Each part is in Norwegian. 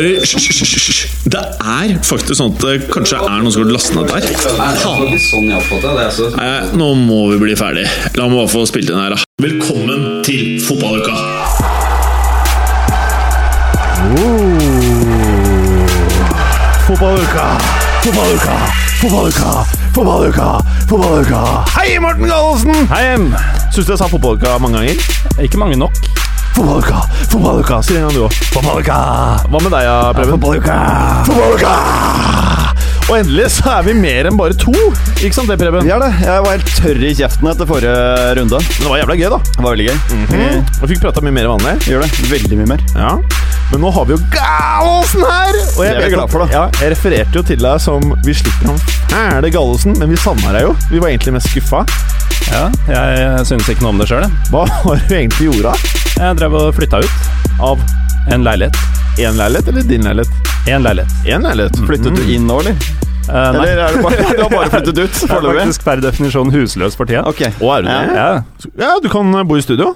hører Hysj. Det er faktisk sånn at det kanskje er noen som har lastet ned der. Sånn. Altså. Nei, nå må vi bli ferdig. La meg bare få spilt inn her, da. Velkommen til fotballuka! Fotballuka, fotballuka, fotballuka, fotballuka, fotballuka. Hei, Morten Gallosen! Hei, Em. Syns du jeg sa fotballuka mange ganger? Ikke mange nok. Fotballuka, fotballuka. Si det en gang, du òg. Fotballuka. Hva med deg, ja, Preben? Fotballuka. Fotballuka. Og endelig så er vi mer enn bare to. Ikke sant det, Preben? Vi er det. Jeg var helt tørr i kjeften etter forrige runde. Men det var jævla gøy, da. Det var veldig gøy. Mm. Vi fikk prata mye mer enn vanlig. Gjør det. Veldig mye mer. Ja. Men nå har vi jo Gallosen her! Og jeg Det er vi glad for, da. Ja, jeg refererte jo til deg som Vi slipper han fæle Gallosen, men vi savna deg jo. Vi var egentlig mest skuffa. Ja, jeg synes ikke noe om det sjøl. Hva har du egentlig gjort? da? Jeg drev og flytta ut Av en leilighet. én leilighet eller din leilighet? Én leilighet. En leilighet. Flyttet du inn nå, eller? Uh, Eller er det bare, du har bare flyttet ut? jeg er faktisk per definisjon husløs for tida. Okay. Og er du det? Ja, Ja, du kan bo i studio.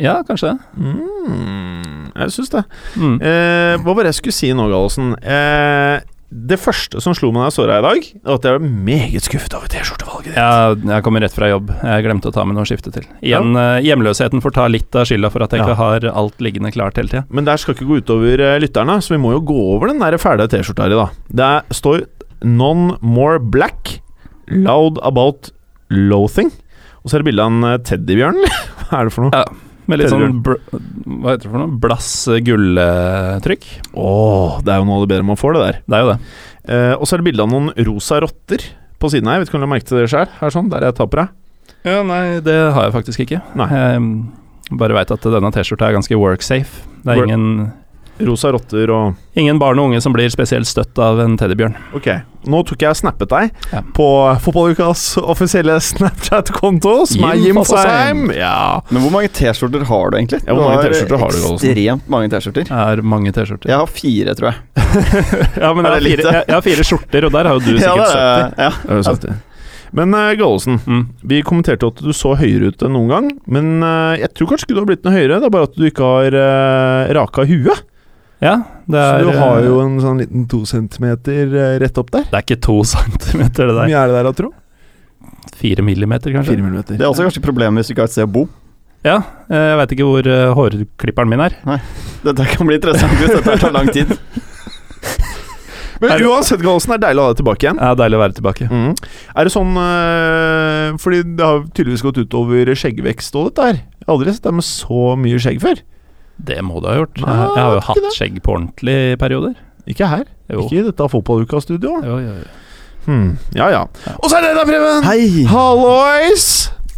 ja, kanskje. Mm, jeg syns det. Mm. Eh, hva var det jeg skulle si nå, Gallosen? Eh, det første som slo meg da jeg så deg i dag, var at jeg var meget skuffet over T-skjortevalget ditt. Ja, jeg kommer rett fra jobb. Jeg glemte å ta med noe skifte til. Igjen, ja. hjemløsheten får ta litt av skylda for at jeg Ja. ikke har alt liggende klart hele tida. Men det skal ikke gå utover eh, lytterne, så vi må jo gå over den der fæle T-skjorta her i, da. Det står 'None more black', 'loud about loathing'. Og så er det bilde av en eh, teddybjørn. Hva er det for noe? Ja. Med litt sånn Hva heter det for noe? Blass gulltrykk. Åh, det er jo noe av det bedre man får, det der. Det er jo det. Eh, og så er det bilde av noen rosa rotter på siden her. Jeg vet ikke om du har merket det sjøl? Her sånn, der jeg tar på deg. Ja, nei, det har jeg faktisk ikke. Nei. Jeg mm, bare veit at denne T-skjorta er ganske worksafe. Det er ingen, Rosa rotter og ingen barn og unge som blir spesielt støtt av en teddybjørn. Ok, nå tok jeg snappet deg Ja. på Fotballukas offisielle Snapchat-konto, som er Jim Fosheim. Ja. Men hvor mange T-skjorter har du egentlig? Ja, hvor mange T-skjorter har du? Ekstremt mange T-skjorter. Jeg har mange T-skjorter. Jeg har fire, tror jeg. Ja, men jeg har, fire, jeg, jeg har fire skjorter, og der har jo du Ja, sikkert det 70. er- ja. Det er. Men uh, Gallosen, Mm. vi kommenterte at du så høyere ut enn noen gang. Men uh, jeg tror kanskje ikke du har blitt noe høyere, det er bare at du ikke har uh, raka huet. Ja, det Så er du har eh, jo en sånn liten to centimeter eh, rett opp der. Det er ikke to centimeter, det der. Hvor mye er det der, da, tro? Fire millimeter, kanskje. 4 millimeter. Det er også kanskje problemet hvis du ikke har et sted å bo. Ja, eh, jeg veit ikke hvor eh, hårklipperen min er. Nei, Dette kan bli interessant hvis dette tar lang tid. Men uansett, Gallosen, det er deilig å ha deg tilbake igjen. Ja, Deilig å være tilbake. Mm. Er det sånn øh, Fordi det har tydeligvis gått utover skjeggvekst og dette her. Jeg har aldri sett deg med så mye skjegg før. Det må du ha gjort. Nei, Jeg, jeg har jo hatt det. skjegg på ordentlig i perioder. Ikke her. Jo. Ikke i dette fotballuka-studioet. Jo, jo, jo. Hmm. Ja, ja. Og så er det da, Preben! Hei! Hallois!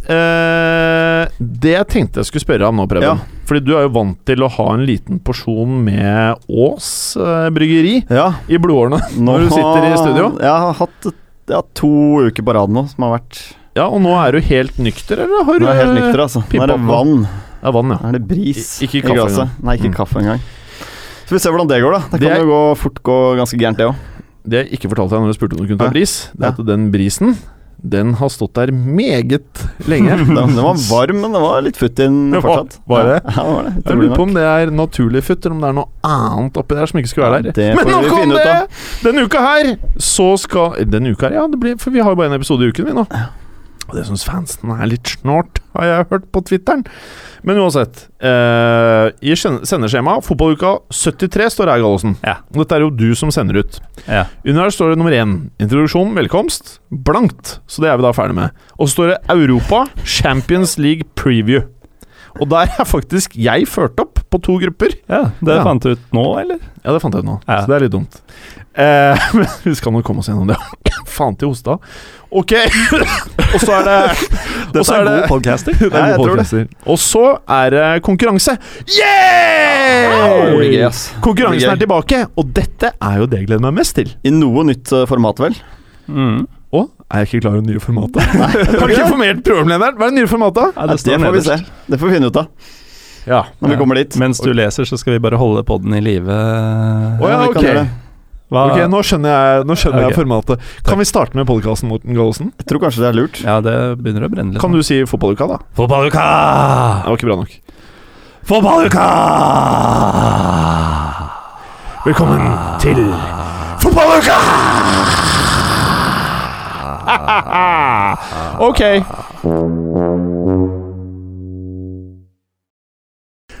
Eh, det jeg tenkte jeg skulle spørre om nå, Preben Ja. Fordi du er jo vant til å ha en liten porsjon med Ås eh, bryggeri Ja, i blodårene nå når du sitter i studio. Jeg har hatt ja, to uker på rad nå som har vært Ja, Og nå er du helt nykter, eller har du Nå er jeg helt nykter, altså. Nå er det opp nå? er vann, ja. Er det bris I- ikke i glasset. engang. Nei, ikke Mm. kaffe engang. Så vi ser hvordan det går, da. Det Det kan er- jo gå, fort gå ganske gærent, det òg. Det jeg ikke fortalte deg når du spurte om du kunne ta Ja. bris, det er at den brisen Den har stått der meget lenge. Den, den var varm, men den var litt futt i den fortsatt. var det? Ja, det var det. Jeg lurer på om det er naturlig futt, eller om det er noe annet oppi der som ikke skulle være der. Ja, Men nok om det! Denne uka her så skal Denne uka her, ja, det blir, for vi har jo bare en episode i uken, vi nå. Og det syns fansen er litt snålt, har jeg hørt på Twitteren. Men uansett. Eh, I skjen- sendeskjema, fotballuka 73 står her, Gallosen. Ja. Dette er jo du som sender ut. Ja. Under her står det nummer én. Introduksjon, velkomst. Blankt. Så det er vi da ferdig med. Og så står det Europa Champions League Preview. Og der er faktisk jeg ført opp på to grupper. ja, Det Ja. fant du ut nå, eller? Ja, det fant jeg ut nå, Ja. så det er litt dumt. Eh, men vi skal nå komme oss gjennom det. Faen til hosta. Ok. Og så er det Dette er, er det podcasting. det er god podcasting podcaster. Og så er det konkurranse. Yeah! Oh, yes. Konkurransen er tilbake, og dette er jo det jeg gleder meg mest til. I noe nytt eh, format, vel? Mm. Å, er jeg ikke klar over det nye formatet? Har du ikke informert programlederen? Hva er det nye formatet? Ja, det, det får vi se. Det får vi finne ut av Ja. når vi kommer dit. Mens du leser, så skal vi bare holde podden i live. Oh, ja, vi Hva? Ok, Nå skjønner jeg, nå skjønner okay. jeg formatet. Kan vi starte med podkasten, Morten Gallosen? Jeg tror kanskje det er lurt. Ja, det begynner å brenne litt. Kan du si fotballuka, da? Fotballuka! Det var ikke bra nok. Fotballuka! Velkommen til Fotballuka! ok.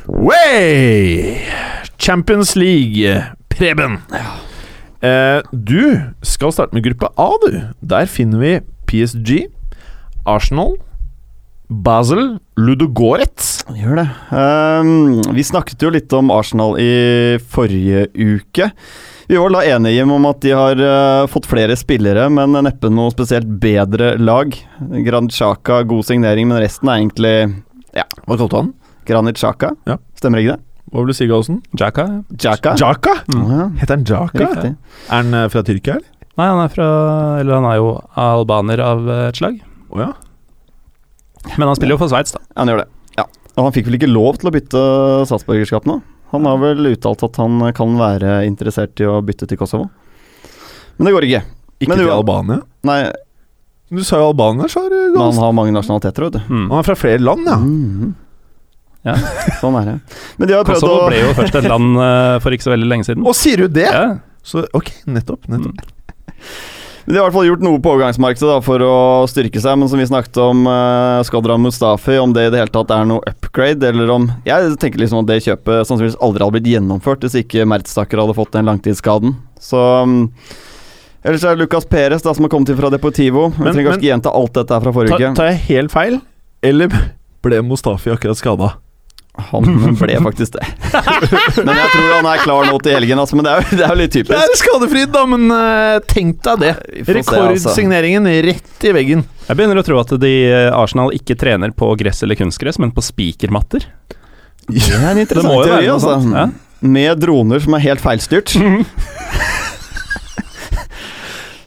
Way! Champions League, Preben. Eh, du skal starte med gruppe A, du. Der finner vi PSG, Arsenal, Basel, Ludogorets. Gjør det. Um, vi snakket jo litt om Arsenal i forrige uke. Vi var da enige om at de har uh, fått flere spillere, men neppe noe spesielt bedre lag. Granit Xhaka, god signering, men resten er egentlig ja. Hva kalte du han? Granit Xhaka. Ja. Stemmer ikke det? Hva vil du si, Gallosen? Jaka. Jaka? Jaka? Ja, Heter han Jaka? riktig. Er han eh, fra Tyrkia, eller? Nei, han er fra Eller han er jo albaner av et slag. Oh, ja. Men han spiller jo for Sveits, da. Han gjør det. Ja. Og han fikk vel ikke lov til å bytte statsborgerskap nå? Han har vel uttalt at han kan være interessert i å bytte til Kosovo. Men det går ikke. Ikke Men til du- Albania? Nei, Du sa jo Albania, sa du, men han har mange nasjonaliteter, vet du. Mm. Han er fra flere land, ja. Mhm. Ja. Sånn er det. Men de har prøvd Kosovo å ble jo først et land eh, for ikke så veldig lenge siden. Å, sier du det? Ja. Så ok, nettopp. nettopp. De har i hvert fall gjort noe på overgangsmarkedet da, for å styrke seg, men som vi snakket om uh, Skadran Mustafi, om det i det hele tatt er noe upgrade, eller om Jeg tenker liksom at det kjøpet sannsynligvis aldri hadde blitt gjennomført hvis ikke Mertstaker hadde fått den langtidsskaden. Så um, Ellers er det Lucas Perez da, som har kommet inn fra Deportivo. Vi trenger men- kanskje ikke gjenta alt dette her fra forrige Ta, uke. tar jeg helt feil, eller ble Mustafi akkurat skada? Han ble faktisk det. men jeg tror han er klar nå til helgen, altså. Men det er jo, det er jo litt Det er skadefritt, da, men uh, tenk deg det. Altså. Rekordsigneringen rett i veggen. Jeg begynner å tro at de eh, Arsenal ikke trener på gress eller kunstgress, men på spikermatter. Det er en Det interessant teori, altså. Ja. Med droner som er helt feilstyrt.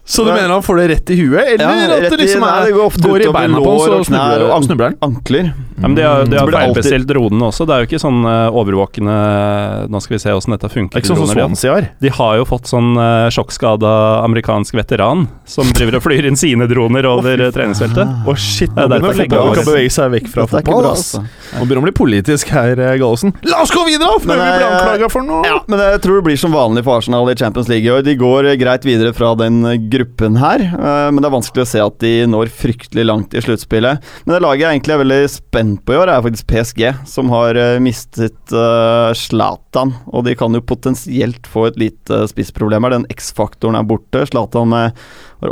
Så du mener han får det rett i huet, eller Ja, at det liksom er, det går ofte går i beina på ham, så snubler han? ankler. Men de har, de har feilbestilt det alltid- dronene også. Det er jo ikke sånn eh, overvåkende Nå skal vi se åssen dette Det funker. er ikke sånn som de har- Swansea har. De har jo fått sånn uh, sjokkskada amerikansk veteran som driver og flyr inn sine droner over oh, treningsfeltet. Å, shit, nå er begynner fotballen å bevege seg vekk fra er fotball. altså. Nå begynner det å bli politisk her, Gallosen. La oss gå videre, før Men vi blir anklaga for noe! Ja, men jeg tror det blir som vanlig for Arsenal i Champions League i år. De går greit videre fra den gruppen her, men det er vanskelig å se at de når fryktelig langt i sluttspillet. Men det laget jeg egentlig er veldig spent på i år, er faktisk PSG, som har eh, mistet Zlatan. Uh, Og de kan jo potensielt få et lite spissproblem her. Den X-faktoren er borte. Zlatan var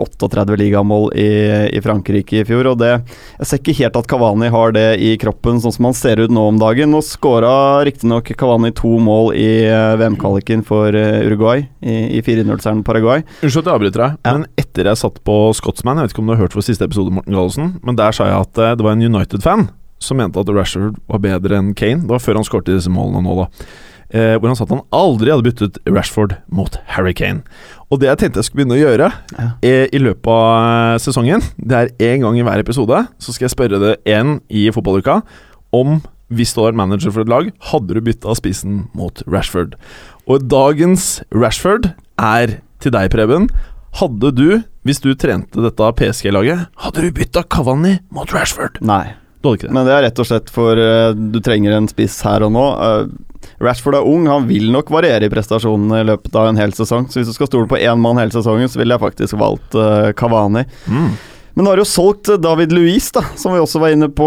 38 ligamål i, i Frankrike i fjor, og det Jeg ser ikke helt at Cavani har det i kroppen sånn som han ser ut nå om dagen. Nå skåra riktignok Cavani to mål i eh, VM-kvaliken for eh, Uruguay, i, i 4-0-seieren Paraguay. Unnskyld at jeg avbryter deg, Ja. men etter jeg satt på Scotsman Jeg vet ikke om du har hørt vår siste episode, Morten Gallosen, men der sa jeg at eh, det var en United-fan som mente at Rashford var bedre enn Kane. Det var før han skårte disse målene nå, da. Eh, hvor han sa at han aldri hadde byttet Rashford mot Harry Kane. Og det jeg tenkte jeg skulle begynne å gjøre Ja. eh, i løpet av eh, sesongen, det er én gang i hver episode, så skal jeg spørre det én i fotballuka om hvis du var manager for et lag, hadde du bytta spissen mot Rashford? Og dagens Rashford er til deg, Preben. Hadde du, hvis du trente dette PSG-laget, hadde du bytta Cavani mot Rashford? Nei, Du hadde ikke det? men det er rett og slett for uh, du trenger en spiss her og nå. Uh, Rashford er ung, han vil nok variere i prestasjonene i løpet av en hel sesong. Så hvis du skal stole på én mann hele sesongen, så ville jeg faktisk valgt uh, Cavani. Mm. Men nå har jo solgt eh, David Luiz, da, som vi også var inne på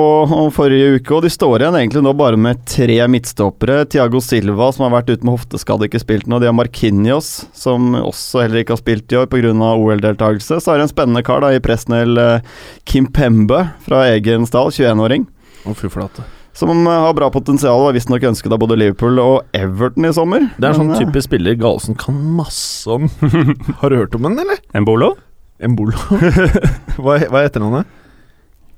forrige uke. Og de står igjen egentlig nå bare med tre midtstoppere. Tiago Silva, som har vært ute med hofteskade, ikke spilt nå. De har Markinios, som også heller ikke har spilt i år pga. OL-deltakelse. Så har de en spennende kar da i Presnell eh, Kim Pembe fra egen stall, 21-åring. Å, fy flate. Som eh, har bra potensial, var visstnok ønsket av både Liverpool og Everton i sommer. Det er en sånn type spiller Galesen kan masse om. Har du hørt om den, eller? Embolo? Embolo. hva, hva heter han? da?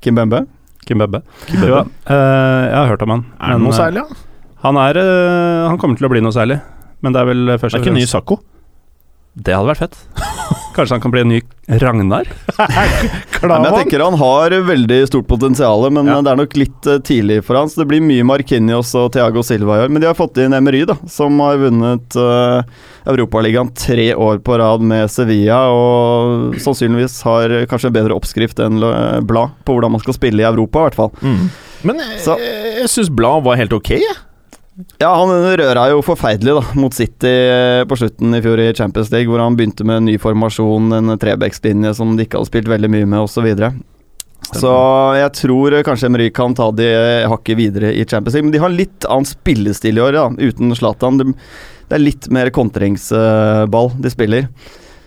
Kim Kimbembe. Kimbebe. Jo, eh, jeg har hørt om han. Er men, noe eh, særlig, da? Han er eh, Han kommer til å bli noe særlig. Men det er vel først Det er og ikke ny fremst Sakko? Det hadde vært fett. Kanskje han kan bli en ny Ragnar? Nei, men jeg tenker Han har veldig stort potensial, men Ja. det er nok litt eh, tidlig for han. Så det blir mye Markinios og Thiago Silva i år. Men de har fått inn Emery, da, som har vunnet uh, Europaligaen tre år på rad med Sevilla. Og sannsynligvis har kanskje en bedre oppskrift enn eh, Blad på hvordan man skal spille i Europa, i hvert fall. Mm. Men jeg, Så- jeg syns Blad var helt ok, jeg. Ja, han røra jo forferdelig da, mot City eh, på slutten i fjor i Champions League, hvor han begynte med en ny formasjon, en trebekslinje som de ikke hadde spilt veldig mye med, osv. Så, så jeg tror eh, kanskje Emery kan ta de eh, hakket videre i Champions League. Men de har litt annen spillestil i år, da, uten Zlatan. Det, er litt mer kontringsball de spiller.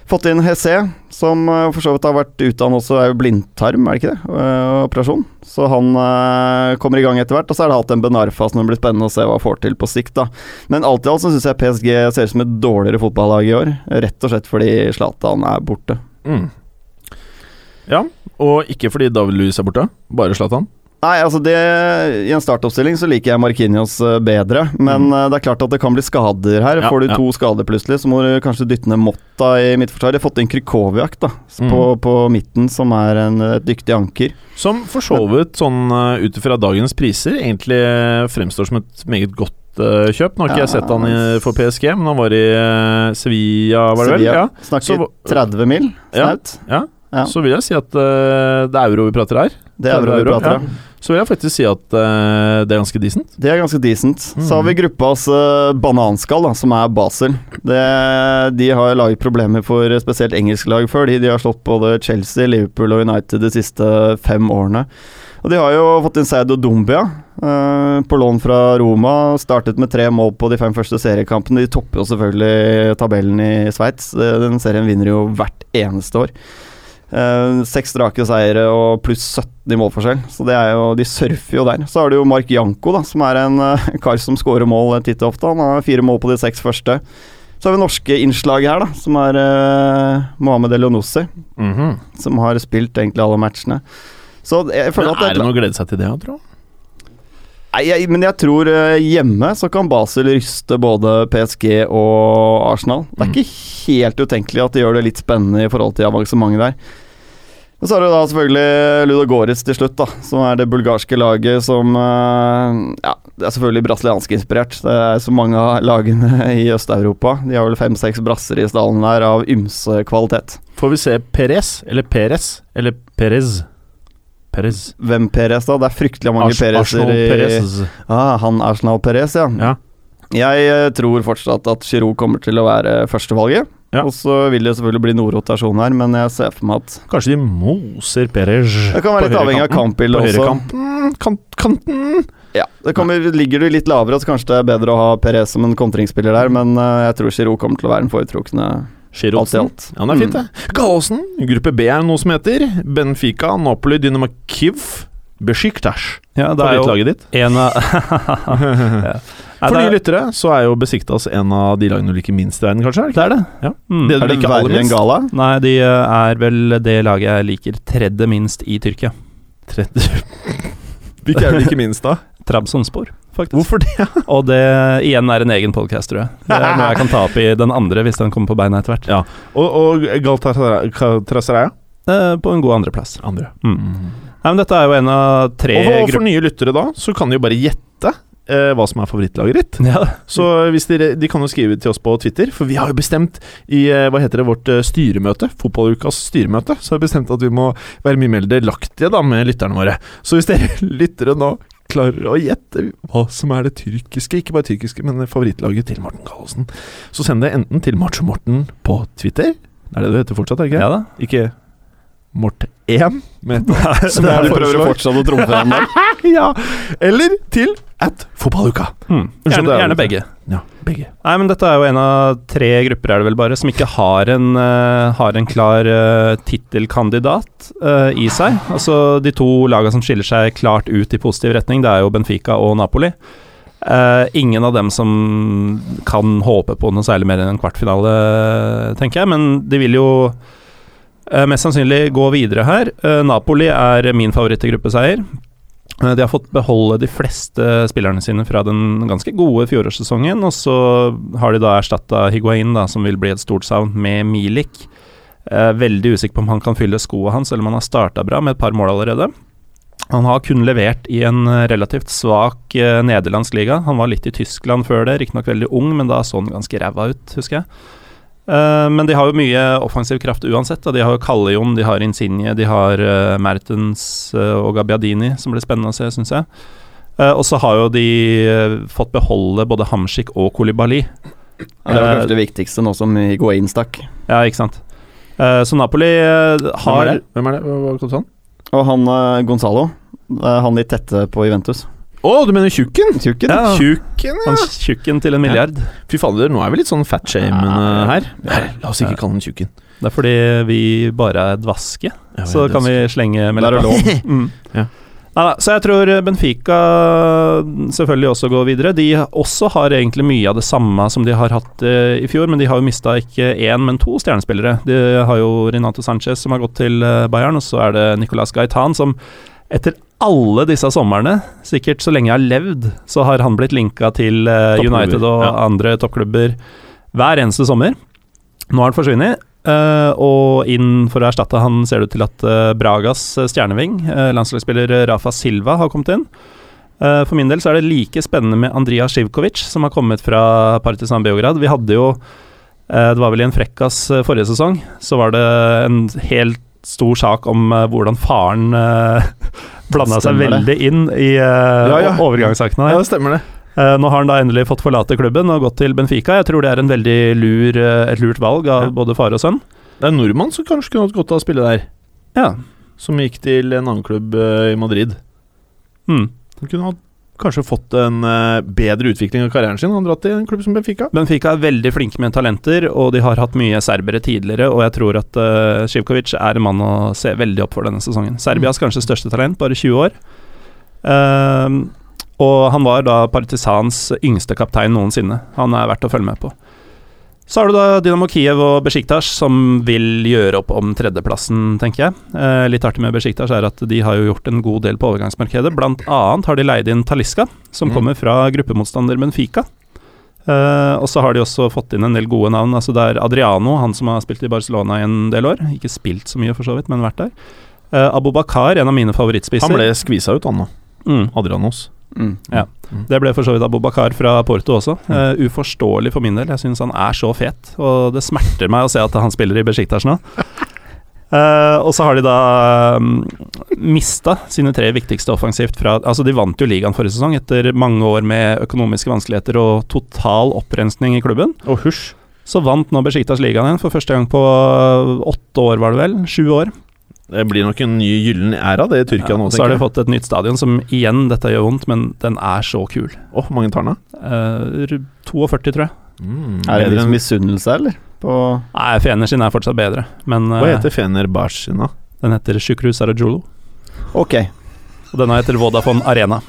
Fått inn Hesse, som eh, for så vidt har vært utdannet også, er jo blindtarm, er det ikke det? Eh, operasjon. Så han eh, kommer i gang etter hvert. Og så er det hatt en Benarfa som det blir spennende å se hva han får til på sikt, da. Men alt i alt så syns jeg PSG ser ut som et dårligere fotballag i år. Rett og slett fordi Zlatan er borte. Mm. Ja, og ikke fordi David Louis er borte, bare Zlatan. Nei, altså det I en startoppstilling så liker jeg Markinios eh, bedre, men Mm. eh, det er klart at det kan bli skader her. Ja, Får du ja. to skader plutselig, så må du kanskje dytte ned Motta i midtforsvaret. Jeg har fått inn Krykowiak da, Mm. på, på midten, som er en et dyktig anker. Som for så vidt, sånn ut ifra dagens priser, egentlig eh, fremstår som et meget godt eh, kjøp. Nå har ikke jeg sett han i, for PSG, men han var i uh, Sevilla, var det vel? Sevilla. Ja. Snakker Så- 30 mil, snaut. ja. Ja. Så vil jeg si at uh, det er euro vi prater her. Det er 30 euro vi prater ja. Så vil jeg faktisk si at uh, det er ganske decent. Det er ganske decent. Mm. Så har vi gruppas uh, bananskall, da, som er Basel. Det, de har laget problemer for spesielt engelske lag før. De, de har slått både Chelsea, Liverpool og United de siste fem årene. Og de har jo fått inn Seido Dumbia eh, på lån fra Roma. Startet med tre mål på de fem første seriekampene. De topper jo selvfølgelig tabellen i Sveits. Eh, Den serien vinner jo hvert eneste år. Eh, Seks strake seire og pluss 17 i målforskjell. Så det er jo, de surfer jo der. Så har du jo Mark Janko, da, som er en eh, kar som scorer mål titt og ofte. Han har fire mål på de seks første. Så har vi norske innslag her, da, som er uh, Mohammed Elionossi. Mhm. Som har spilt egentlig alle matchene. Så jeg Men føler at er det noe å glede seg til det, tro? Nei, jeg, men jeg tror eh, hjemme så kan Basel ryste både PSG og Arsenal. Det er Mm. ikke helt utenkelig at de gjør det litt spennende i forhold til avansementet der. Og så er det da selvfølgelig Ludogorets til slutt, da, som er det bulgarske laget som eh, Ja, det er selvfølgelig brasiliansk inspirert. Det er så mange av lagene i Øst-Europa. De har vel fem-seks brasser i stallen der av ymse kvalitet. Får vi se Perez, eller Perez, eller Perez? Perez. Hvem Perez, da? Det er fryktelig mange Ars- Perezer i Perez. Ah, han Arsenal Perez, ja. Ja. Jeg eh, tror fortsatt at Giroud kommer til å være førstevalget. Ja. Og så vil det selvfølgelig bli noe rotasjon her, men jeg ser for meg at Kanskje de moser Perez Det kan være litt avhengig av kampbildet også. Kanten, kant, kanten Ja, det kommer, Ligger du litt lavere, så kanskje det er bedre å ha Perez som en kontringsspiller der, men eh, jeg tror Giroud kommer til å være den foretrukne Giroudsen. Ja, det er fint, det. Gaosen, Gruppe B er noe som heter Benfica, Napoli, Dynamo Kiev, Besiktas. Ja, det er jo laget ditt. en av For nye er- lyttere så er jo Besiktas en av de lagene du liker minst i verden, kanskje? det er det. Ja. Mm. Det Er det verre enn? Gala? Nei, de eh, er vel det laget jeg liker tredje minst i Tyrkia. 30. Hvilke er du liker minst, da? Trabzonspor, faktisk. Hvorfor det? Og det igjen er en egen podkast, tror jeg. Det er noe jeg kan ta opp i den andre hvis den kommer på beina etter hvert. Ja. Og, og Galatasaray? Eh, På en god andreplass. Andre. Mm. Nei, men dette er jo en av tre Og for, for nye lyttere, da, så kan de jo bare gjette eh, hva som er favorittlaget ditt. ja. Så hvis dere, De kan jo skrive til oss på Twitter, for vi har jo bestemt i eh, hva heter det, vårt eh, styremøte, fotballukas styremøte, så har vi bestemt at vi må være mye mer delaktige da med lytterne våre. Så hvis dere lyttere nå klarer å gjette hva som er det tyrkiske, ikke bare tyrkiske, men favorittlaget til Morten Gallosen, så send det enten til Macho Morten på Twitter Det er det du heter fortsatt, det ikke? ja da. Ikke Mort1 med et som jeg du prøver fortsatt å trumfe der. Ja, eller til at fotballuka. Mm. Gjerne, er gjerne begge. Ja, begge. Nei, men dette er jo en av tre grupper, er det vel bare, som ikke har en, uh, har en klar uh, tittelkandidat uh, i seg. Altså de to lagene som skiller seg klart ut i positiv retning, det er jo Benfica og Napoli. Uh, ingen av dem som kan håpe på noe særlig mer enn en kvartfinale, tenker jeg, men de vil jo eh, mest sannsynlig gå videre her. Eh, Napoli er min favoritt i gruppeseier. Eh, De har fått beholde de fleste spillerne sine fra den ganske gode fjorårssesongen, og så har de da erstatta Higuain, da, som vil bli et stort savn, med Milik. Eh, veldig usikker på om han kan fylle skoa hans, selv om han har starta bra med et par mål allerede. Han har kun levert i en eh, relativt svak eh, nederlandsk liga. Han var litt i Tyskland før det, riktignok veldig ung, men da så han ganske ræva ut, husker jeg. Eh, men de har jo mye offensiv kraft uansett. Da. De har jo Kallejon, de har Insigne, de har uh, Mertens uh, og Gabbiadini, som blir spennende å se, syns jeg. Eh, og så har jo de fått beholde både Hamsik og Kolibali. Ja, det var kanskje det viktigste nå som Higuain stakk. Ja, ikke sant. Eh, så Napoli har Hvem er det? Hvem er det? Hva, hva hva, han? Og han Gonzalo, han litt tette på Juventus. Å, du mener Tjukken? Tjukken. Ja. Tjukken, ja. Han tjukken til en milliard. Fy fader, nå er vi litt sånn fatshamende Ja. her. Nei, La oss ikke kalle den Tjukken. Det er fordi vi bare er dvaske, Ja, så kan vi slenge med Der er lov. Mm. Ja. Neida, så jeg tror Benfica selvfølgelig også går videre. De også har egentlig mye av det samme som de har hatt eh, i fjor, men de har jo mista ikke én, men to stjernespillere. De har jo Renato Sanchez som har gått til eh, Bayern, og så er det Nicolas Gaitan som etter alle disse somrene, sikkert så lenge jeg har levd, så har han blitt linka til uh, United og ja. andre toppklubber hver eneste sommer. Nå har han forsvunnet, uh, og inn for å erstatte han ser det ut til at uh, Bragas stjerneving, landslagsspiller Rafa Silva, har kommet inn. For min del så er det like spennende med Andrija Sjivkovic, som har kommet fra Partisan Beograd. Vi hadde jo Det var vel i en frekkas forrige sesong, så var det en helt stor sak om eh, hvordan faren uh, blanda seg det. veldig inn i uh, Ja, ja. overgangssakene. Ja, det stemmer det. Eh, nå har han da endelig fått forlate klubben og gått til Benfica. Jeg tror det er en veldig lur, eh, et lurt valg av Ja. både far og sønn. Det er en nordmann som kanskje kunne hatt godt av å spille der. Ja. Som gikk til en annen klubb eh, i Madrid. Mm. Han kunne ha kanskje fått en eh, bedre utvikling av karrieren sin. Han dratt til en klubb som Benfica. Benfica er veldig flinke med talenter, og de har hatt mye serbere tidligere. Og jeg tror at uh, Sjivkovic er en mann å se veldig opp for denne sesongen. Serbias kanskje største talent, bare 20 år. Ehm, og han var da Partisans yngste kaptein noensinne. Han er verdt å følge med på. Så har du da Dynamo Kiev og Besjiktas som vil gjøre opp om tredjeplassen, tenker jeg. Eh, litt artig med Besjiktas er at de har jo gjort en god del på overgangsmarkedet. Blant annet har de leid inn Taliska, som Mm. kommer fra gruppemotstander Benfica. Eh, og så har de også fått inn en del gode navn. Altså Det er Adriano, han som har spilt i Barcelona i en del år. Ikke spilt så mye, for så vidt, men vært der. Uh, Abubakar, en av mine favorittspisser. Han ble skvisa ut, han nå. mm. Adrianos. Mm. Ja. Det ble for så vidt Abubakar fra Porto også. Uh, uforståelig for min del. Jeg syns han er så fet, og det smerter meg å se at han spiller i Besjiktas nå. Uh, og så har de da um, mista sine tre viktigste offensivt fra Altså, de vant jo ligaen forrige sesong etter mange år med økonomiske vanskeligheter og total opprensning i klubben. Og husj. Så vant nå Besjiktas ligaen igjen for første gang på åtte år, var det vel? Sju år. Det blir nok en ny gyllen æra, det i Tyrkia Ja, nå, så har de fått et nytt stadion som igjen, dette gjør vondt, men den er så kul. Åh, mange tar den av? Eh, 42, tror jeg. Mm, Er det bedre liksom enn- misunnelse, eller? På Nei, Fener sin er fortsatt bedre, men Hva eh, heter Fener Bars sin, da? den heter Shukru Sarajulu. Ok. Og denne heter Vodafone Arena.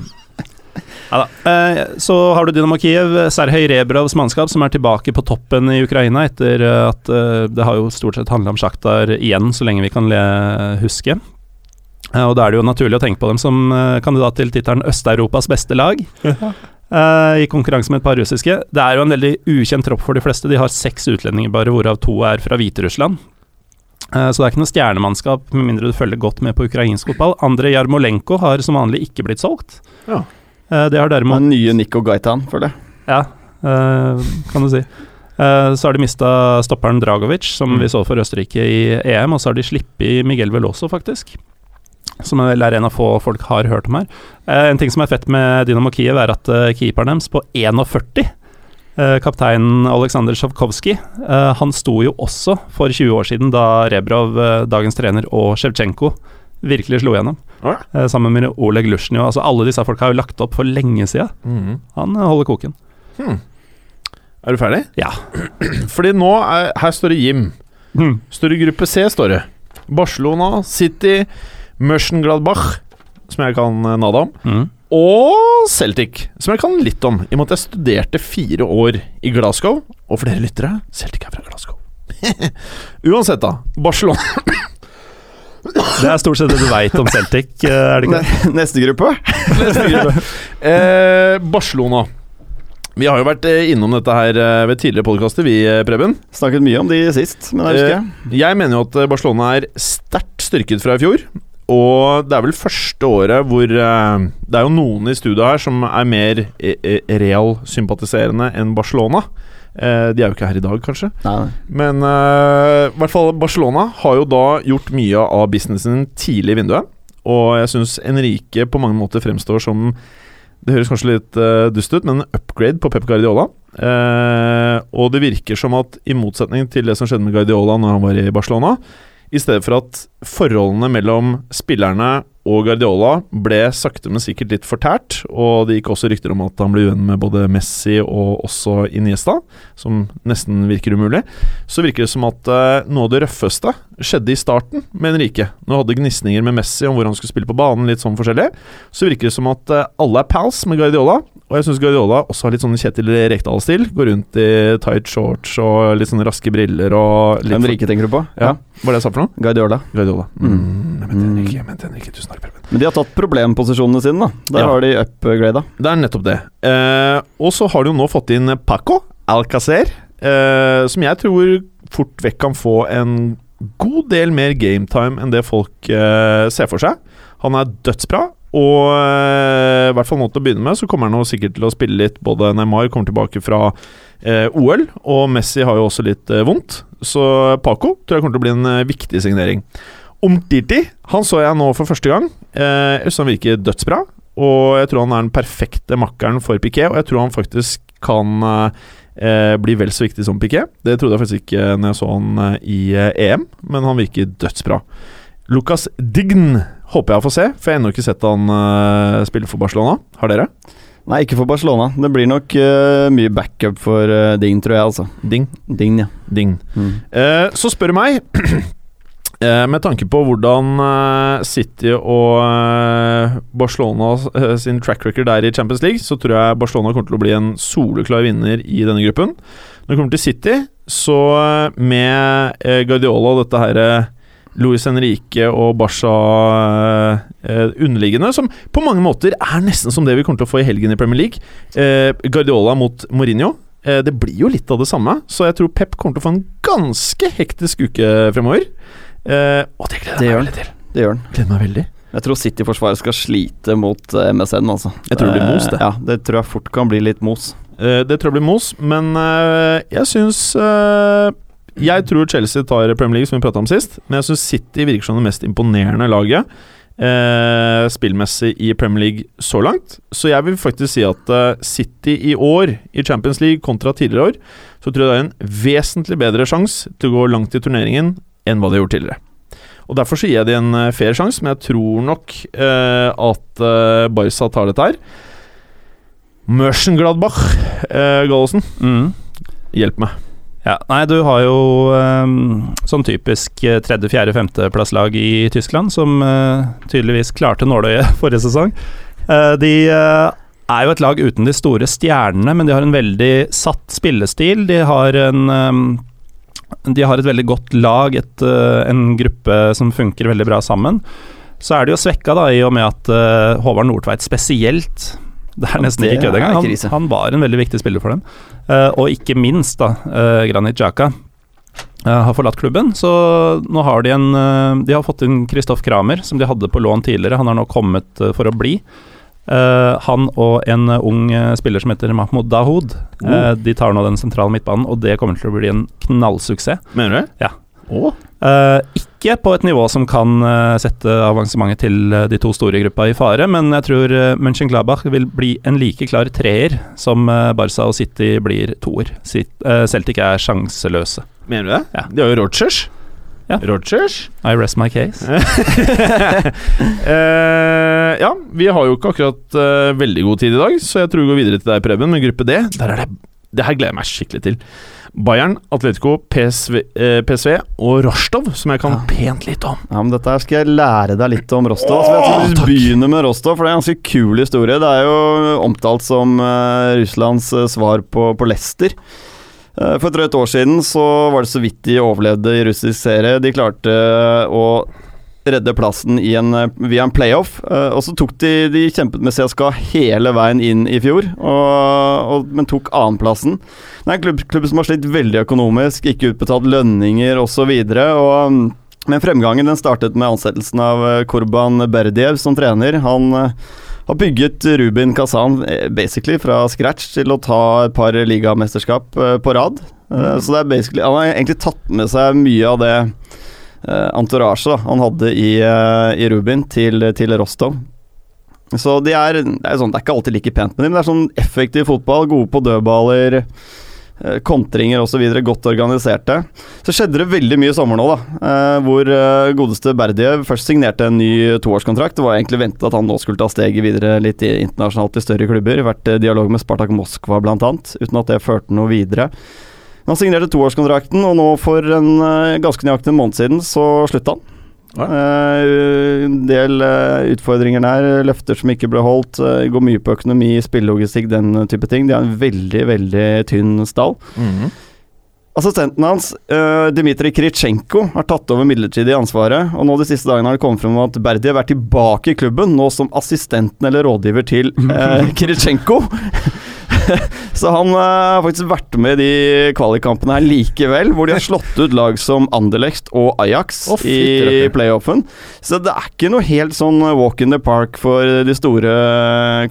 Neida. Eh, så har du Dynamo Kiev, Serhej Rebrovs mannskap, som er tilbake på toppen i Ukraina etter eh, at eh, det har jo stort sett handla om Sjaktar igjen, så lenge vi kan le huske. Og da er det jo naturlig å tenke på dem som kandidat til tittelen Øst-Europas beste lag. I konkurranse med et par russiske. Det er jo en veldig ukjent tropp for de fleste. De har seks utlendinger bare, hvorav to er fra Hviterussland. Så det er ikke noe stjernemannskap, med mindre du følger godt med på ukrainsk fotball. Andre Jarmolenko har som vanlig ikke blitt solgt. Ja. Eh, Det har derimot Den nye Nico Gaitan, føler jeg. Ja, eh, kan du si. Eh, Så har de mista stopperen Dragovic, som Mm. vi så for Østerrike i EM, og så har de sluppet Miguel Veloso, faktisk. Som vel er en av få folk har hørt om her. En ting som er fett med Dynamo Kiev, er at keeperen deres på 41 eh, Kapteinen Aleksandr Sjavkovskij, han sto jo også for 20 år siden, da Rebrov, dagens trener, og Sjevtsjenko virkelig slo gjennom. Ja. Eh, Sammen med Oleg Lusjnjov. Altså, alle disse folka har jo lagt opp for lenge siden. Mm. Han eh, holder koken. Hmm. Er du ferdig? Ja. Fordi nå er, Her står det Jim. Står det gruppe C, står det. Barcelona, City, Mönchengladbach, som jeg kan nade nada om, Mm. og Celtic, som jeg kan litt om. I og med at jeg studerte fire år i Glasgow. Og for dere lyttere, Celtic er fra Glasgow. Uansett, da. Barcelona Det er stort sett det du veit om Celtic, eh, er det ikke det? Neste gruppe? eh, Barcelona. Vi har jo vært eh, innom dette her eh, ved tidligere podkaster, vi, Preben. Snakket mye om de sist, men jeg husker jeg. Jeg mener jo at Barcelona er sterkt styrket fra i fjor. Og det er vel første året hvor eh, Det er jo noen i studioet her som er mer Real-sympatiserende enn Barcelona. Eh, de er jo ikke her i dag, kanskje. Nei. Men eh, i hvert fall Barcelona har jo da gjort mye av businessen tidlig i vinduet. Og jeg syns Enrique på mange måter fremstår som Det høres kanskje litt uh, dust ut, men en upgrade på Pep Guardiola. Og det virker som at i motsetning til det som skjedde med Guardiola når han var i Barcelona, i stedet for at forholdene mellom spillerne og Guardiola ble sakte, men sikkert litt fortært. Og det gikk også rykter om at han ble uenig med både Messi og også Iniesta, som nesten virker umulig. Så virker det som at uh, noe av det røffeste skjedde i starten med Henrike. Nå hadde gnisninger med Messi om hvor han skulle spille på banen, litt sånn forskjellig. Så virker det som at uh, alle er pals med Guardiola. Og jeg syns Guardiola også har litt sånn Kjetil Rekdal-stil. Går rundt i tight shorts og litt sånne raske briller og litt Henrike tenker du på? Ja. Hva er det jeg sa for noe? Guardiola. Guardiola. Mm. Mm. Mente Henrike, men mente Henrike. Tusen takk, Preben. Men de har tatt problemposisjonene sine, da. Der Ja. har de upgrada. Det er nettopp det. Eh, og så har de jo nå fått inn Paco Alcacer, eh, som jeg tror fort vekk kan få en god del mer gametime enn det folk eh, ser for seg. Han er dødsbra, og eh, i hvert fall nå til å begynne med så kommer han sikkert til å spille litt. Både Neymar kommer tilbake fra eh, OL, og Messi har jo også litt eh, vondt. Så Paco tror jeg kommer til å bli en eh, viktig signering. Omtiti han så jeg nå for første gang. Eh, jeg synes han virker dødsbra. Og jeg tror han er den perfekte makkeren for Piquet, og jeg tror han faktisk kan eh, blir vel så viktig som Piquet. Det trodde jeg faktisk ikke når jeg så han eh, i eh, EM, men han virker dødsbra. Lucas Dign håper jeg å få se, for jeg har ennå ikke sett han eh, spille for Barcelona. Har dere? Nei, ikke for Barcelona. Det blir nok uh, mye backup for uh, Ding, tror jeg, altså. Ding. Ding, ja. Ding. Mm. Uh, så spør du meg Med tanke på hvordan eh, City og eh, Barcelona eh, sin track record er i Champions League, så tror jeg Barcelona kommer til å bli en soleklar vinner i denne gruppen. Når det kommer til City, så eh, med eh, Guardiola og dette her eh, Luis Henrique og Barca eh, eh, underliggende, som på mange måter er nesten som det vi kommer til å få i helgen i Premier League. Eh, Guardiola mot Mourinho. Eh, det blir jo litt av det samme, så jeg tror Pep kommer til å få en ganske hektisk uke fremover. Eh, og det gleder Det jeg meg veldig til. Det gjør den. Gleder meg veldig. Jeg tror City-forsvaret skal slite mot eh, MSN, altså. Jeg tror det blir mos, det. Eh, Ja, det tror jeg fort kan bli litt mos. Eh, det tror jeg blir mos, men eh, jeg syns eh, Jeg tror Chelsea tar Premier League, som vi prata om sist, men jeg syns City virker som det mest imponerende laget. eh, spillmessig i Premier League så langt. Så jeg vil faktisk si at eh, City i år, i Champions League kontra tidligere år, så tror jeg det er en vesentlig bedre sjanse til å gå langt i turneringen enn hva de har gjort tidligere. Og Derfor så gir jeg de en eh, fair sjanse, men jeg tror nok eh, at eh, Barca tar dette her. Mönchengladbach, eh, Gallosen, Mm. hjelp meg. Ja, nei, du har jo ehm, sånn typisk eh, tredje-, fjerde-, femteplasslag i Tyskland, som eh, tydeligvis klarte nåløyet forrige sesong. Eh, de eh, er jo et lag uten de store stjernene, men de har en veldig satt spillestil. De har en ehm, De har et veldig godt lag, et, eh, en gruppe som funker veldig bra sammen. Så er de jo svekka da, i og med at uh, Håvard Nordtveit spesielt Det er nesten det ikke kødd engang. Han, han var en veldig viktig spiller for dem. Uh, og ikke minst, da, uh, Granit eh, har forlatt klubben. Så nå har de en De har fått inn Kristoff Kramer, som de hadde på lån tidligere. Han har nå kommet for å bli. Eh, han og en eh, ung eh, spiller som heter Mahmoud Dahoud. Eh, de tar nå den sentrale midtbanen, og det kommer til å bli en knallsuksess. Mener du det? Ja. Oh. Uh, ikke på et nivå som kan uh, sette avansementet til uh, de to store gruppa i fare, men jeg tror uh, Mönchengladbach vil bli en like klar treer som Barca og City blir toer. Celtic er sjanseløse. Mener du det? Ja. De har jo Rogers. Ja. Rogers? I rest my case. uh, ja, vi har jo ikke akkurat uh, veldig god tid i dag, så jeg tror vi går videre til deg, Preben, med gruppe D. Der er det Det her gleder jeg meg skikkelig til. Bayern, Atletico, PSV, eh, PSV og Rostov, som jeg kan Ja. pent litt om. Ja, men Dette her skal jeg lære deg litt om Rostov. Så jeg takk. begynner med Rostov, for det er en ganske kul historie. Det er jo omtalt som eh, Russlands eh, svar på, på Leicester. Eh, for et drøyt år siden så var det så vidt de overlevde i russisk serie. De klarte eh, å redde plassen en, eh, via en playoff. og så tok de De kjempet med CSKA hele veien inn i fjor, og, og, men tok annenplassen. Det er en klubb, klubb som har slitt veldig økonomisk, ikke utbetalt lønninger osv. Mm, men fremgangen den startet med ansettelsen av Korban Berdiev som trener. Han har bygget Rubin Kazan eh, basically fra scratch til å ta et par ligamesterskap eh, på rad. Mm. Så det er basically Han har egentlig tatt med seg mye av det entourage han hadde i, eh, i Rubin til, til Rostov. Så de er, det er sånn, det er ikke alltid like pent med dem, men det er sånn effektiv fotball, gode på dødballer, eh, kontringer osv., godt organiserte. Så skjedde det veldig mye i sommer nå, da. eh, Hvor eh, godeste Berdiev først signerte en ny toårskontrakt. Det var egentlig ventet at han nå skulle ta steget videre litt internasjonalt i større klubber. Vært i dialog med Spartak Moskva bl.a., uten at det førte noe videre. Han signerte toårskontrakten, og nå for en eh, ganske nøyaktig måned siden så slutta han. Ja. Eh, en del eh, utfordringer der, løfter som ikke ble holdt. eh, går mye på økonomi, spillelogistikk, den type ting. De har en veldig, veldig tynn stall. Mhm. Assistenten hans, uh, Dmitrij Kritsjenko, har tatt over midlertidig ansvaret. Og nå de siste dagene har det kommet frem at Berdi har vært tilbake i klubben, nå som assistenten eller rådgiver til uh, Kritsjenko. Så han eh, har faktisk vært med i de kvalikkampene her likevel, hvor de har slått ut lag som Anderlecht og Ajax oh, i playoffen. Så det er ikke noe helt sånn walk in the park for de store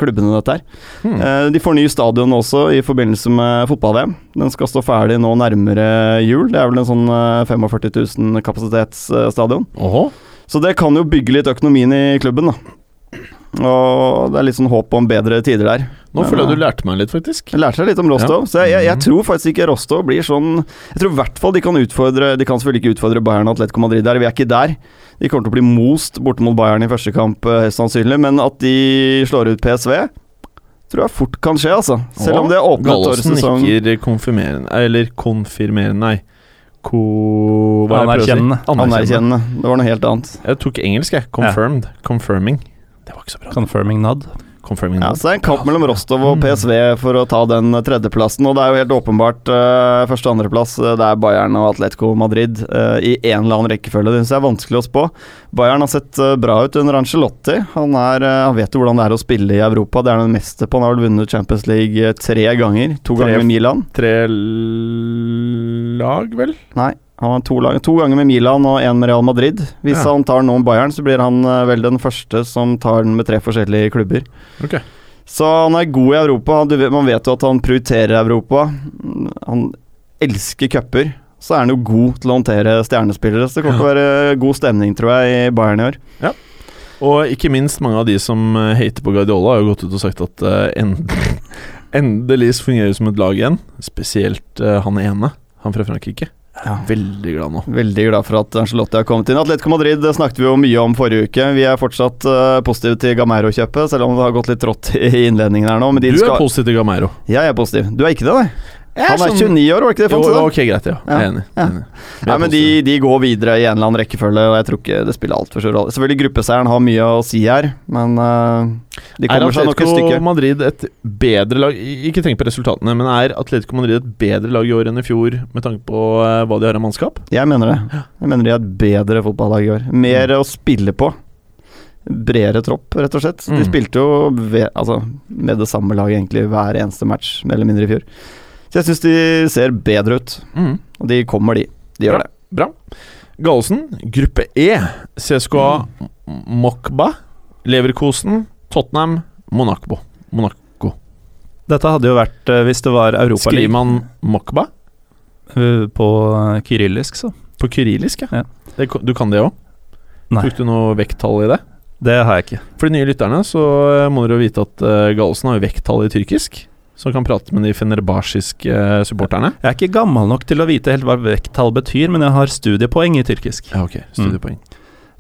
klubbene, dette her. Hmm. Eh, De får ny stadion også i forbindelse med fotball-VM. Den skal stå ferdig nå nærmere jul. Det er vel en sånn eh, 45 000 kapasitetsstadion. Oho. Så det kan jo bygge litt økonomien i klubben, da. Og det er litt sånn håp om bedre tider der. Nå føler jeg eh, du lærte meg litt, faktisk. jeg lærte deg litt om Rostov, Ja. så jeg, jeg, jeg Mhm. tror faktisk ikke Rostov blir sånn Jeg tror i hvert fall de kan utfordre De kan selvfølgelig ikke utfordre Bayern og Atletico Madrid der, vi er ikke der. De kommer til å bli most borte mot Bayern i første kamp, helt høyst sannsynlig, men at de slår ut PSV tror jeg fort kan skje, altså. Selv om det er åpnet årets sesong. Gallosen nikker konfirmerende Eller konfirmerende, nei. Ko... Hva er det jeg prøver å si? Anerkjennende. Anerkjennende. Det var noe helt annet. Jeg tok engelsk, jeg. Confirmed. Confirming. Det var ikke så bra. Confirming nod. Confirming Ja, now. så det er en kamp mellom Rostov og Mm. PSV for å ta den tredjeplassen. Og det er jo helt åpenbart uh, første- og andreplass. eh, Det er Bayern og Atletico Madrid uh, i en eller annen rekkefølge. Det syns jeg er vanskelig å spå. Bayern har sett uh, bra ut under Ancelotti. Han, er, han vet jo hvordan det er å spille i Europa. Det er han mester på. Han har vel vunnet Champions League tre ganger. To Tre. ganger med Milan. Tre lag, vel? Nei, han har to, to ganger med Milan og én med Real Madrid. Hvis Ja. han tar nå med Bayern, så blir han eh, vel den første som tar den med tre forskjellige klubber. Okay. Så han er god i Europa. Vet, man vet jo at han prioriterer Europa. Han elsker cuper. Så er han jo god til å håndtere stjernespillere. Så det kommer til å være god stemning, tror jeg, i Bayern i år. Og ikke minst mange av de som eh, hater på Guardiola, har jo gått ut og sagt at uh, end endelig fungerer som et lag igjen. Spesielt uh, han ene, han fra Frankrike. Er veldig glad nå. Veldig glad for at Angelotti har kommet inn. Atletico Madrid det snakket vi jo mye om forrige uke. Vi er fortsatt uh, positive til Gamero-kjøpet, selv om det har gått litt trått i innledningen her nå. Men Du er skal... positiv til Gamero. Jeg er positiv. Du er ikke det, nei? Han er sånn- 29 år, var ikke det? Jo, ok, greit, ja. Jeg er enig. Ja. enig. Er Nei, men de, de går videre i en eller annen rekkefølge, og jeg tror ikke det spiller altfor stor rolle. Selvfølgelig gruppeseieren har mye å si her, men uh, de er kommer seg nok et stykke. Madrid et bedre lag Ikke tenk på resultatene, men er Atletico Madrid et bedre lag i år enn i fjor med tanke på uh, hva de har av mannskap? Jeg mener det. Jeg mener de er et bedre fotballag i år. Mer å spille på. Bredere tropp, rett og slett. De Mm. spilte jo ved, altså, med det samme laget egentlig hver eneste match, mer eller mindre i fjor. Så jeg syns de ser bedre ut, og de kommer, de. De gjør det. Bra. Gallosen, gruppe E. CSKA Mokba, Leverkosen, Tottenham, Monaco. Monaco. Dette hadde jo vært eh, hvis det var Skriver Europaligaen man Mokba på eh, kyrillisk, så. på kyrillisk? Ja. Ja. Det, du kan det òg? Tok du noe vekttall i det? det har jeg ikke. For de nye lytterne så eh, må dere vite at uh, Gallosen har jo vekttall i tyrkisk. Så han kan prate med de fenerbasjiske eh, supporterne. Jeg er ikke gammel nok til å vite helt hva vekttall betyr, men jeg har studiepoeng i tyrkisk. Ja, ok, studiepoeng.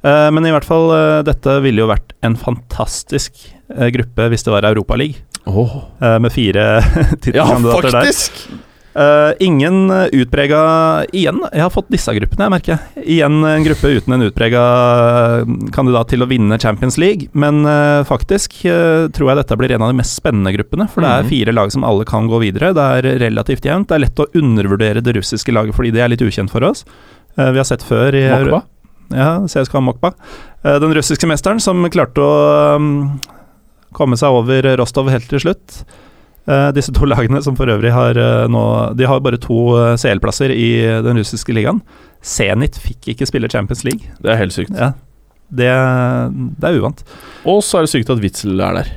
Eh, men i hvert fall, eh, dette ville jo vært en fantastisk gruppe hvis det var Europaliga. Uh, med fire Ja, tittelkandidater der. faktisk! Eh, ingen uh, utprega Igjen, jeg har fått disse gruppene, jeg merker jeg. Igjen en gruppe uten en utprega kandidat til å vinne Champions League. Men uh, faktisk uh, tror jeg dette blir en av de mest spennende gruppene. For det er Mhm. fire lag som alle kan gå videre. Det er relativt jevnt. Det er lett å undervurdere det russiske laget fordi det er litt ukjent for oss. Eh, vi har sett før i Mokba? Ja, CSKA Mokba. Eh, den russiske mesteren som klarte å um, komme seg over Rostov helt til slutt. Eh, disse to lagene som for øvrig har eh, nå De har bare to eh, CL-plasser i den russiske ligaen. Zenit fikk ikke spille Champions League. Det er helt sykt. Ja, det, det er uvant. Og så er det sykt at Witzel er der.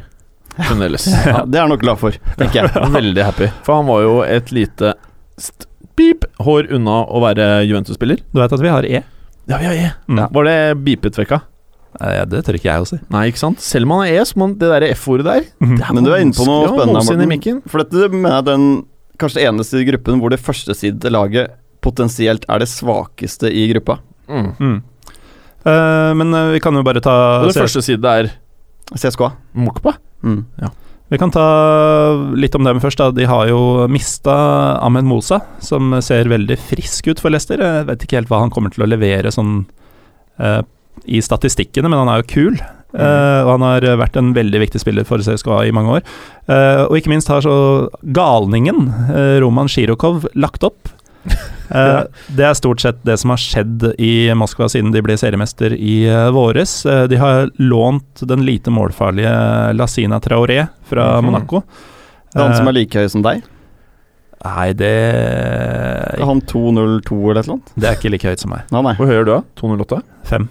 Fremdeles. Ja, det er han nok glad for, tenker jeg. Veldig happy. For han var jo et lite st beep hår unna å være Juventus-spiller. Du vet at vi har E? Ja, vi har E. Mm. Var det beepet vekka? Eh, det tør ikke jeg å si. Nei, ikke sant? Selv om han er E, så må det derre F-ordet der det Men du er inne på noe spennende, Morten. For dette mener jeg den kanskje eneste i gruppen hvor det førstesidede laget potensielt er det svakeste i gruppa. Mm. Mm. Uh, men uh, vi kan jo bare ta Og det første side er CSKA. Mokpa. Mm. Vi kan ta litt om dem først. da De har jo mista Ahmed Mosa, som ser veldig frisk ut for Leicester. Jeg vet ikke helt hva han kommer til å levere sånn eh, i statistikkene, men han er jo kul. Mm. Uh, og han har vært en veldig viktig spiller for CSKA i mange år. Uh, og ikke minst har så galningen, uh, Roman Shirokov lagt opp. ja. Det er stort sett det som har skjedd i Moskva siden de ble seriemester i våres. de har lånt den lite målfarlige Lasina Traoré fra mm. Monaco. Det er han som er like høy som deg? Nei, det Er han 202 eller et eller annet? Det er ikke like høyt som meg. Nei, nei. Hvor høy er du, da? 208? 5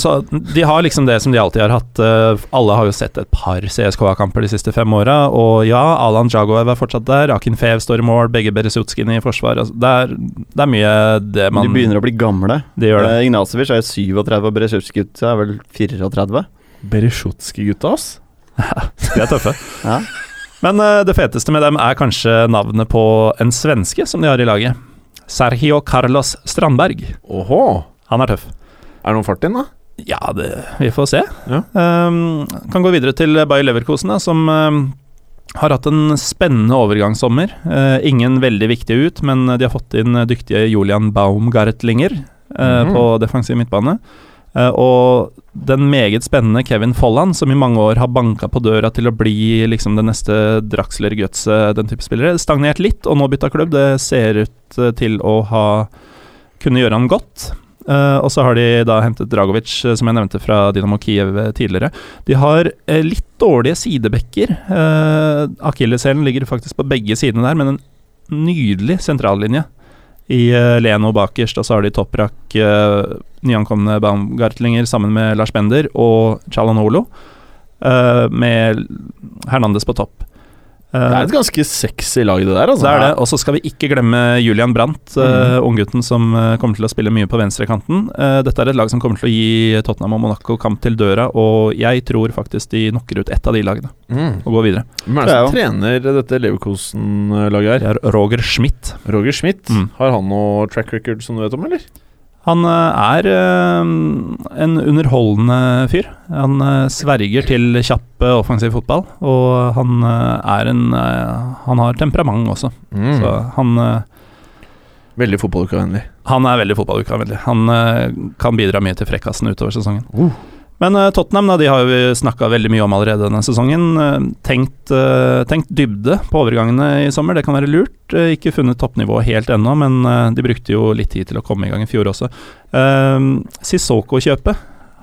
så de har liksom det som de alltid har hatt. Eh, alle har jo sett et par CSKA-kamper de siste fem åra, og ja, Alan Jagoev er fortsatt der. Akin Fev står i mål, begge Beresutskine i forsvar. Altså, det, er, det er mye det man De begynner å bli gamle. De gjør det. Eh, Ignacevic er 37, og Beresjutskut er vel 34. Beresjutski-gutta, ass. De er tøffe. Ja. Men eh, det feteste med dem er kanskje navnet på en svenske som de har i laget. Sergio Carlos Strandberg. Oho. Han er tøff. Er det noen fart inn, da? Ja, det, vi får se. Ja. Um, kan gå videre til Bayer Leverkosen, da, som um, har hatt en spennende overgangssommer. Uh, ingen veldig viktige ut, men de har fått inn dyktige Julian Baumgartlinger uh, Mhm. på defensiv midtbane. Uh, og den meget spennende Kevin Folland, som i mange år har banka på døra til å bli liksom den neste Draxler Götze, den type spillere, stagnert litt og nå bytta klubb. Det ser ut til å ha kunne gjøre han godt. Eh, og så har de da hentet Dragovic, eh, som jeg nevnte fra Dynamo Kiev eh, tidligere. De har uh, litt dårlige sidebekker. Uh, Akilleshælen ligger faktisk på begge sidene der, men en nydelig sentrallinje. I uh, Leno bakerst, og så har de Toprak, uh, nyankomne Baumgartlinger sammen med Lars Bender, og Chalanolo, med Hernandez på topp. Eh, Det er et ganske sexy lag, det der. altså det er det. Og så skal vi ikke glemme Julian Brandt, eh, unggutten som eh, kommer til å spille mye på venstrekanten. Uh, dette er et lag som kommer til å gi Tottenham og Monaco kamp til døra, og jeg tror faktisk de knocker ut ett av de lagene Mm. og går videre. Hvem er det som trener dette Leverkosen-laget her? Det er Roger Schmidt. Roger Schmidt. Mm. Har han noe track record som du vet om, eller? Han eh, er eh, en underholdende fyr. Han eh, sverger til kjapp offensiv fotball, og han er en Han har temperament også, Mm. så han Veldig fotballukavennlig. Han er veldig fotballukavennlig. Han kan bidra mye til frekkasen utover sesongen. Uh. Men eh, Tottenham da, de har jo vi snakka veldig mye om allerede denne sesongen. Eh, tenkt, eh, tenkt dybde på overgangene i sommer, det kan være lurt. Ikke funnet toppnivået helt ennå, men de brukte jo litt tid til å komme i gang i fjor også. Uh, Sissoko-kjøpet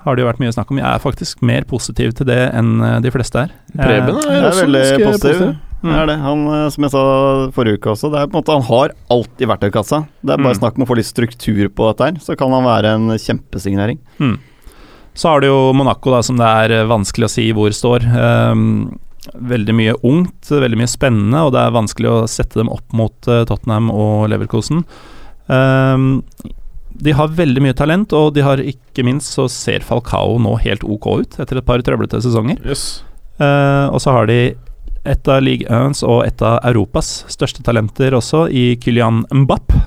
har det jo vært mye snakk om. Jeg er faktisk mer positiv til det enn de fleste er. Preben er er også veldig positiv. positiv. Mm. Det er det. Han, som jeg sa forrige uke også, det er på en måte han har alt i verktøykassa. Det er bare Mm. snakk om å få litt struktur på dette her, så kan han være en kjempesignering. Mm. Så har du jo Monaco, da, som det er eh, vanskelig å si hvor står. Ehm, veldig mye ungt, veldig mye spennende, og det er vanskelig å sette dem opp mot eh, Tottenham og Leverkosen. Ehm, de har veldig mye talent, og de har ikke minst så ser Falcao nå helt ok ut etter et par trøblete sesonger. Yes. Eh, og så har de et av Ligue 1s og et av Europas største talenter også, i Kylian Mbapp.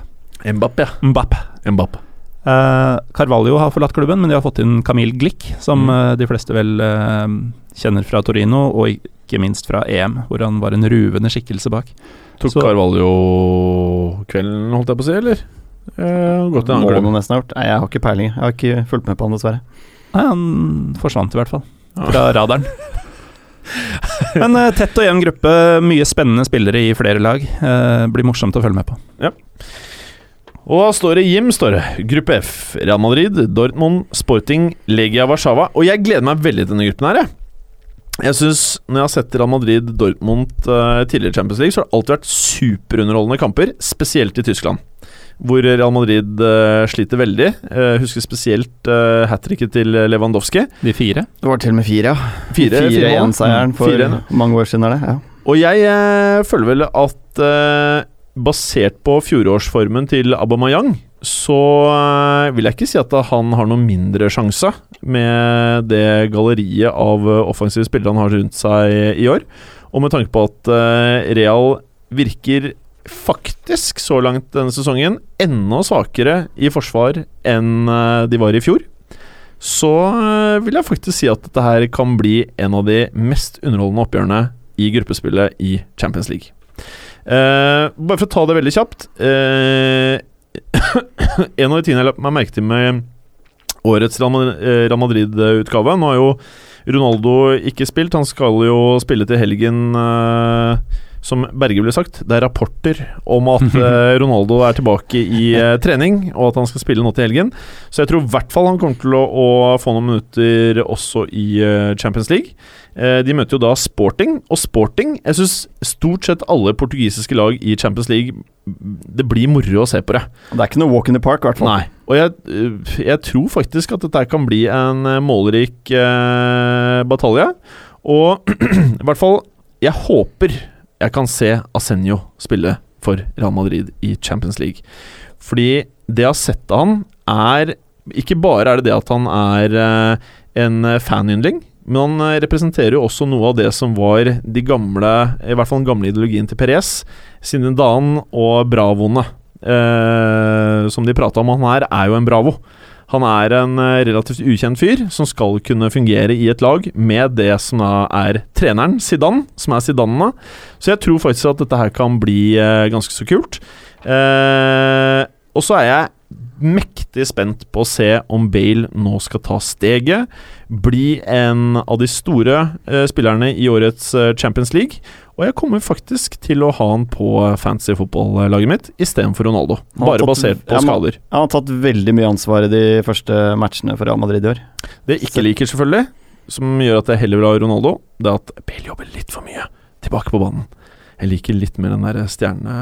Mbapp, ja. Mbapp. Mbapp. Eh, Carvalho har forlatt klubben, men de har fått inn Camille Glick, som Mm. eh, de fleste vel eh, kjenner fra Torino, og ikke minst fra EM, hvor han var en ruvende skikkelse bak. Tok Så- Carvalho kvelden, holdt jeg på å si, eller? Eh, gått til en annen klubb. nesten ha gjort. Nei, jeg har ikke peiling. Jeg har ikke fulgt med på han, dessverre. Nei, han forsvant i hvert fall, Ja. fra radaren. Men tett og jevn gruppe, mye spennende spillere i flere lag. Blir morsomt å følge med på. Og da står det Jim, står det. Gruppe F. Real Madrid, Dortmund, Sporting, Legia Warszawa. Og jeg gleder meg veldig til denne gruppen her, jeg. Jeg synes, Når jeg har sett Real Madrid, Dortmund uh, tidligere Champions League, så har det alltid vært superunderholdende kamper, spesielt i Tyskland. Hvor Real Madrid uh, sliter veldig. Uh, husker spesielt uh, hat tricket til Lewandowski. De fire. Det var til og med fire, ja. Fire- fire mål. 4-1-seieren for 4-1, ja. mange år siden, er det. Ja. Og jeg føler vel at basert på fjorårsformen til Aubameyang, så eh, vil jeg ikke si at han har noen mindre sjanse med det galleriet av eh, offensive spillere han har rundt seg i år. Og med tanke på at eh, Real virker faktisk så langt denne sesongen enda svakere i forsvar enn de var i fjor, så vil jeg faktisk si at dette her kan bli en av de mest underholdende oppgjørene i gruppespillet i Champions League. Eh, bare for å ta det veldig kjapt uh, En av de tingene jeg la meg merke til med årets Real eh, Real Madrid-utgave Nå har jo Ronaldo ikke spilt, han skal jo spille til helgen, uh, som Berge ble sagt. Det er rapporter om at Ronaldo er tilbake i trening, og at han skal spille nå til helgen. Så jeg tror i hvert fall han kommer til å, å få noen minutter også i Champions League. Eh, de møter jo da Sporting, og Sporting Jeg syns stort sett alle portugisiske lag i Champions League Det blir moro å se på det. Det er ikke noe walk in the park, i hvert fall. Nei. Og jeg, øh, jeg tror faktisk at dette kan bli en øh, målrik eh, batalje. Og i hvert fall Jeg håper jeg kan se Asenio spille for Real Madrid i Champions League. Fordi det jeg har sett av han, er Ikke bare er det det at han er eh, en fanyndling, men han eh, representerer jo også noe av det som var de gamle I hvert fall den gamle ideologien til Perez. Zinedine og bravoene eh, som de prata om. Han her er jo en bravo. Han er en eh, relativt ukjent fyr som skal kunne fungere i et lag med det som er treneren, Zidane, som er Zidanene. Så jeg tror faktisk at dette her kan bli eh, ganske så kult. Eh, og så er jeg mektig spent på å se om Bale nå skal ta steget, bli en av de store eh, spillerne i årets eh, Champions League. Og jeg kommer faktisk til å ha han på fancy fotballaget mitt istedenfor Ronaldo. Han Bare tatt- basert på skader. Han har tatt veldig mye ansvar i de første matchene for Real Madrid i år. Det jeg ikke liker, selvfølgelig, som gjør at jeg heller vil ha Ronaldo, det er at Bale jobber litt for mye tilbake på banen. Jeg liker litt mer den der stjerne...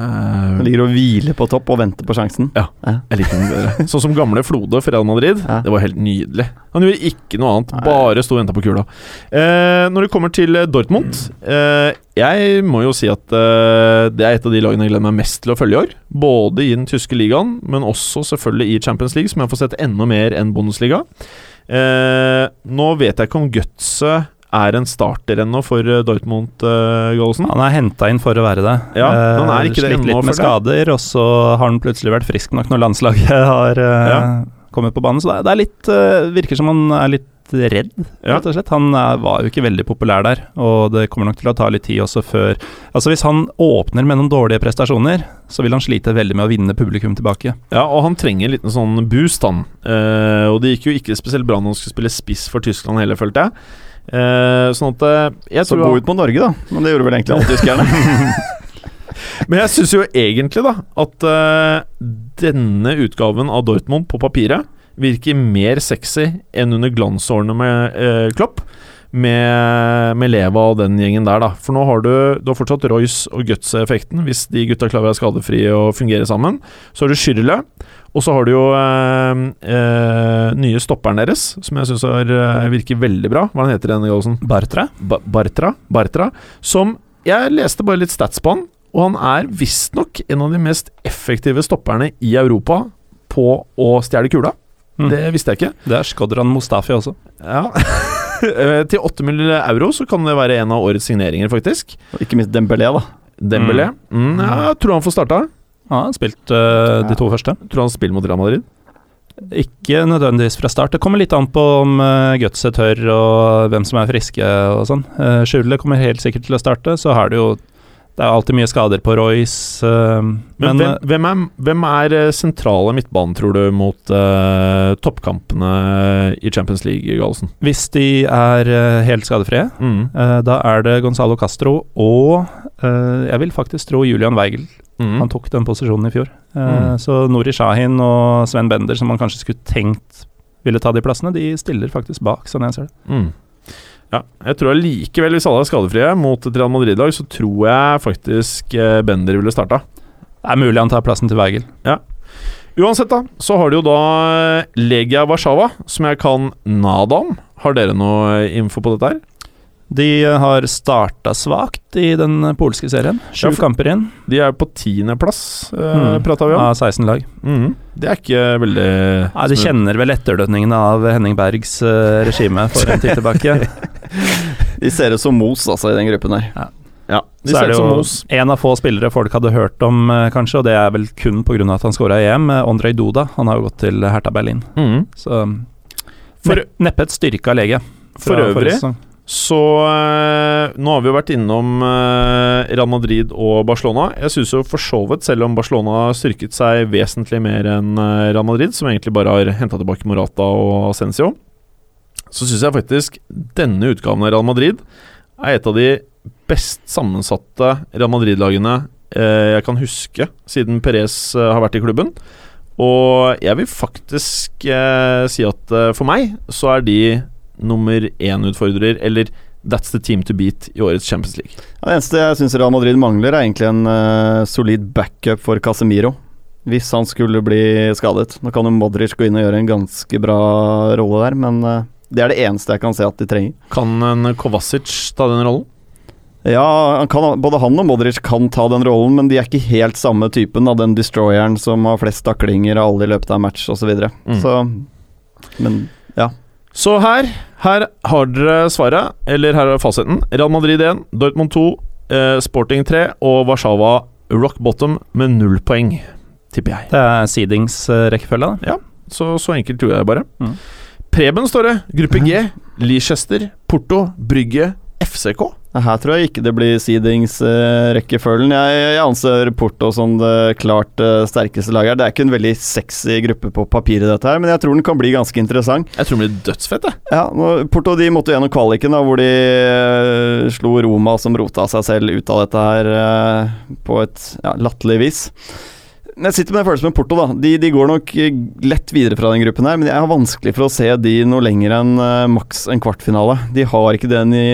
Han ligger og hviler på topp og venter på sjansen. Ja, Jeg liker den bedre. Sånn som gamle Flode for Real Madrid. Ja. Det var helt nydelig. Han gjorde ikke noe annet, bare sto og venta på kula. Eh, når det kommer til eh, Dortmund eh, Jeg må jo si at eh, det er et av de lagene jeg gleder meg mest til å følge i år. Både i den tyske ligaen, men også selvfølgelig i Champions League, som jeg får sett enda mer enn Bundesliga. Eh, nå vet jeg ikke om gutset er en starter ennå for eh, Dortmund, Gallosen. Han er henta inn for å være det. Ja, han er Eh, ikke det Slitt litt med skader, og så har han plutselig vært frisk nok når landslaget har eh, Ja. kommet på banen. Så det er, litt Virker som han er litt redd, Ja. rett og slett. Han er, var jo ikke veldig populær der, og det kommer nok til å ta litt tid også før Altså Hvis han åpner med noen dårlige prestasjoner, så vil han slite veldig med å vinne publikum tilbake. Ja, og han trenger en liten sånn boost, han. Eh, og det gikk jo ikke spesielt bra når han skulle spille spiss for Tyskland heller, følte jeg. Eh, sånn at eh, jeg Så tror gå ut på Norge, da. Men det gjorde vel egentlig alle tyskerne. Men jeg syns jo egentlig da at uh, denne utgaven av Dortmund på papiret virker mer sexy enn under glansårene med uh, Klopp. Med, med Leva og den gjengen der, da. For nå har du, du har fortsatt Royce og Guts-effekten, hvis de gutta klarer å være skadefrie og fungere sammen. Så har du Schürrle, og så har du jo eh, eh, nye stopperen deres, som jeg syns virker veldig bra. Hva heter den, Gallosen? Bartra? Ba Bartra, Bartra, som Jeg leste bare litt stats på han, og han er visstnok en av de mest effektive stopperne i Europa på å stjele kula. Mm. Det visste jeg ikke. Det er Skodran Mustafi også. Ja. Eh, Til 8 mill. euro så kan det være en av årets signeringer, faktisk. Og Ikke minst Dembélé, da. Dembélé. Mm, ja, jeg tror han får starta. Han har spilt uh, de to første. Tror han spiller mot Real Madrid. Ikke nødvendigvis fra start. Det kommer litt an på om uh, Gutset tør, og hvem som er friske og sånn. Uh, Skjule kommer helt sikkert til å starte. Så har det jo Det er alltid mye skader på Royce. Uh, Men, men hvem, hvem, er, hvem er eh, sentrale midtbanen, tror du, mot uh, toppkampene i Champions League, Galsen? hvis de er uh, helt skadefrie, Mm. eh, da er det Gonzalo Castro og eh, jeg vil faktisk tro Julian Weigel. Mm. Han tok den posisjonen i fjor. Uh, Mm. Så Nori Shahin og Sven Bender, som man kanskje skulle tenkt ville ta de plassene, de stiller faktisk bak, sånn jeg ser det. Mm. Ja, jeg tror allikevel, hvis alle er skadefrie mot et Real Madrid-lag, så tror jeg faktisk eh, Bender ville starta. Det er mulig han tar plassen til Weigel. Uansett, da, så har du jo da eh, Legia Warszawa, som jeg kan nada om. Har dere noe info på dette her? De har starta svakt i den polske serien. Sju Ja, kamper inn De er på tiendeplass, uh, Mm. prata vi om. av 16 lag. Mm. Det er ikke veldig Nei, De kjenner vel etterdønningene av Henning Bergs eh, regime for en tid tilbake. De ser ut som mos altså, i den gruppen her. Ja, de Så ser er det som jo Mos. en av få spillere folk hadde hørt om, eh, kanskje, og det er vel kun pga. at han skåra i EM. Andrej Ondrej Duda. Han har jo gått til Hertha Berlin. Mm. Så For- ne neppe et styrka lege. For øvrig. Så eh, nå har vi jo vært innom eh, Real Madrid og Barcelona. Jeg syns jo for så vidt, selv om Barcelona har styrket seg vesentlig mer enn eh, Real Madrid, som egentlig bare har henta tilbake Morata og Ascencio, så syns jeg faktisk denne utgaven av Real Madrid er et av de best sammensatte Real Madrid-lagene jeg kan huske siden Perez har vært i klubben. Og jeg vil faktisk si at for meg så er de nummer én-utfordrer, eller that's the team to beat i årets Champions League. Ja, det eneste jeg syns Real Madrid mangler, er egentlig en uh, solid backup for Casemiro. Hvis han skulle bli skadet. Nå kan jo Modric gå inn og gjøre en ganske bra rolle der, men uh, det er det eneste jeg kan se at de trenger. Kan en Kovacic ta den rollen? Ja, han kan, både han og Modric kan ta den rollen, men de er ikke helt samme typen av den destroyeren som har flest taklinger av alle i løpet av en match osv. Så, videre. Mm. så Men Så her, her har dere svaret, eller her er fasiten. Real Madrid 1, Dortmund 2, eh, Sporting 3 og Warszawa rock bottom med null poeng, tipper jeg. Det er seedingsrekkefølga, da. Så, så enkelt tror jeg bare. Mm. Preben står det. Gruppe G. Leicester, Porto, Brygge, FCK. Her tror jeg ikke det blir seedingsrekkefølgen. jeg, jeg anser Porto som det klart eh, sterkeste laget her. Det er ikke en veldig sexy gruppe på papiret, dette her, men jeg tror den kan bli ganske interessant. Jeg tror den blir dødsfett, jeg. Ja, Porto de måtte gjennom kvaliken, da, hvor de uh, slo Roma, som rota seg selv ut av dette her eh, på et ja, latterlig vis. Jeg sitter med en følelse med Porto. da de, de går nok eh, lett videre fra den gruppen, her Men jeg har vanskelig for å se de noe lenger enn uh, maks en kvartfinale. De har ikke den i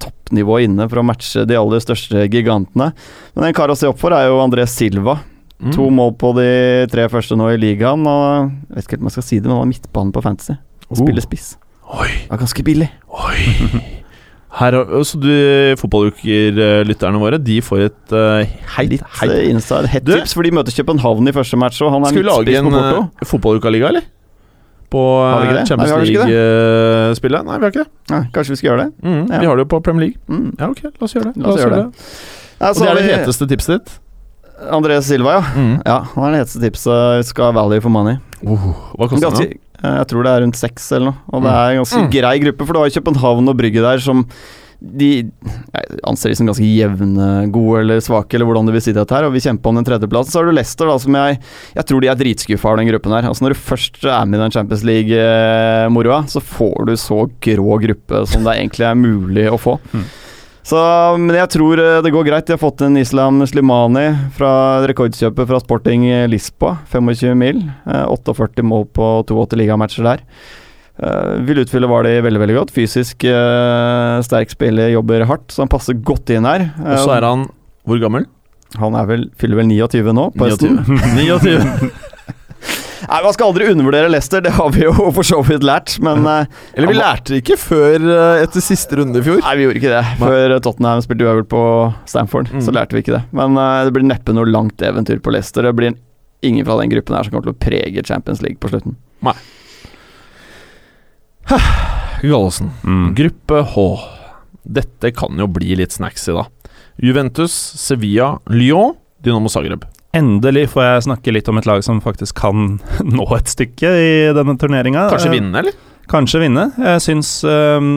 toppnivået inne for å matche de aller største gigantene. Men en kar å se opp for er jo André Silva. Mm. To mål på de tre første nå i ligaen. Og jeg vet ikke helt om jeg skal si det, men han har midtbanen på Fantasy. Han spiller spiss. Oi, Det var ganske billig. oi. Her, så du, fotballuker-lytterne våre, de får et uh, heit, Litt heit eh, inside head Du- tips, for de møter København i første match, og han er Skal vi lage en uh, fotballuka-liga, eller? På det? Champions det. League-spillet? Nei, vi har ikke det. Nei, kanskje vi skal gjøre det? Mm, Ja. Vi har det jo på Premier League. Mm. Ja, ok, la oss gjøre det. La oss gjøre det. Nei, Og det er det heteste tipset ditt? André Silva, ja. Mm. Ja, Han er det heteste tipset. Skal value for money. Oh, hva koster han? det? eh, jeg tror det er rundt seks eller noe. Og det Mm. er en ganske Mm. grei gruppe, for du har København og Brygge der som de jeg anser de som ganske jevne, gode eller svake, eller hvordan du vil si dette her. Og vi kjemper om den tredjeplassen. Så har du Leicester, da, som jeg Jeg tror de er dritskuffa av den gruppen her. Altså Når du først er med i den Champions League-moroa, så får du så grå gruppe som det egentlig er mulig å få. Mm. Så, men jeg tror eh, det går greit. De har fått en Islam Slimani fra rekordkjøpet fra Sporting Lisboa. 25 mil. Eh, 48 mål på 82 ligamatcher der. Uh, vil utfylle var de veldig veldig godt. Fysisk uh, sterk spiller, jobber hardt, så han passer godt inn her. Uh, Og så er han hvor gammel? han vel, fyller vel 29 nå, på høsten. 29. Nei, Man skal aldri undervurdere Leicester, det har vi jo for så vidt lært, men eh, Eller vi lærte det ikke før eh, etter siste runde i fjor. Nei, vi gjorde ikke det. Før Tottenham spilte uavgjort på Stamford, Mm. så lærte vi ikke det. Men uh, det blir neppe noe langt eventyr på Leicester. Det blir en, ingen fra den gruppen her som kommer til å prege Champions League på slutten. Nei. Gallosen. Mm. Gruppe H. Dette kan jo bli litt snacks i, da. Juventus, Sevilla, Lyon, Dynamo Zagreb. Endelig får jeg snakke litt om et lag som faktisk kan nå et stykke i denne turneringa. Kanskje vinne, eller? Kanskje vinne. Jeg syns øhm,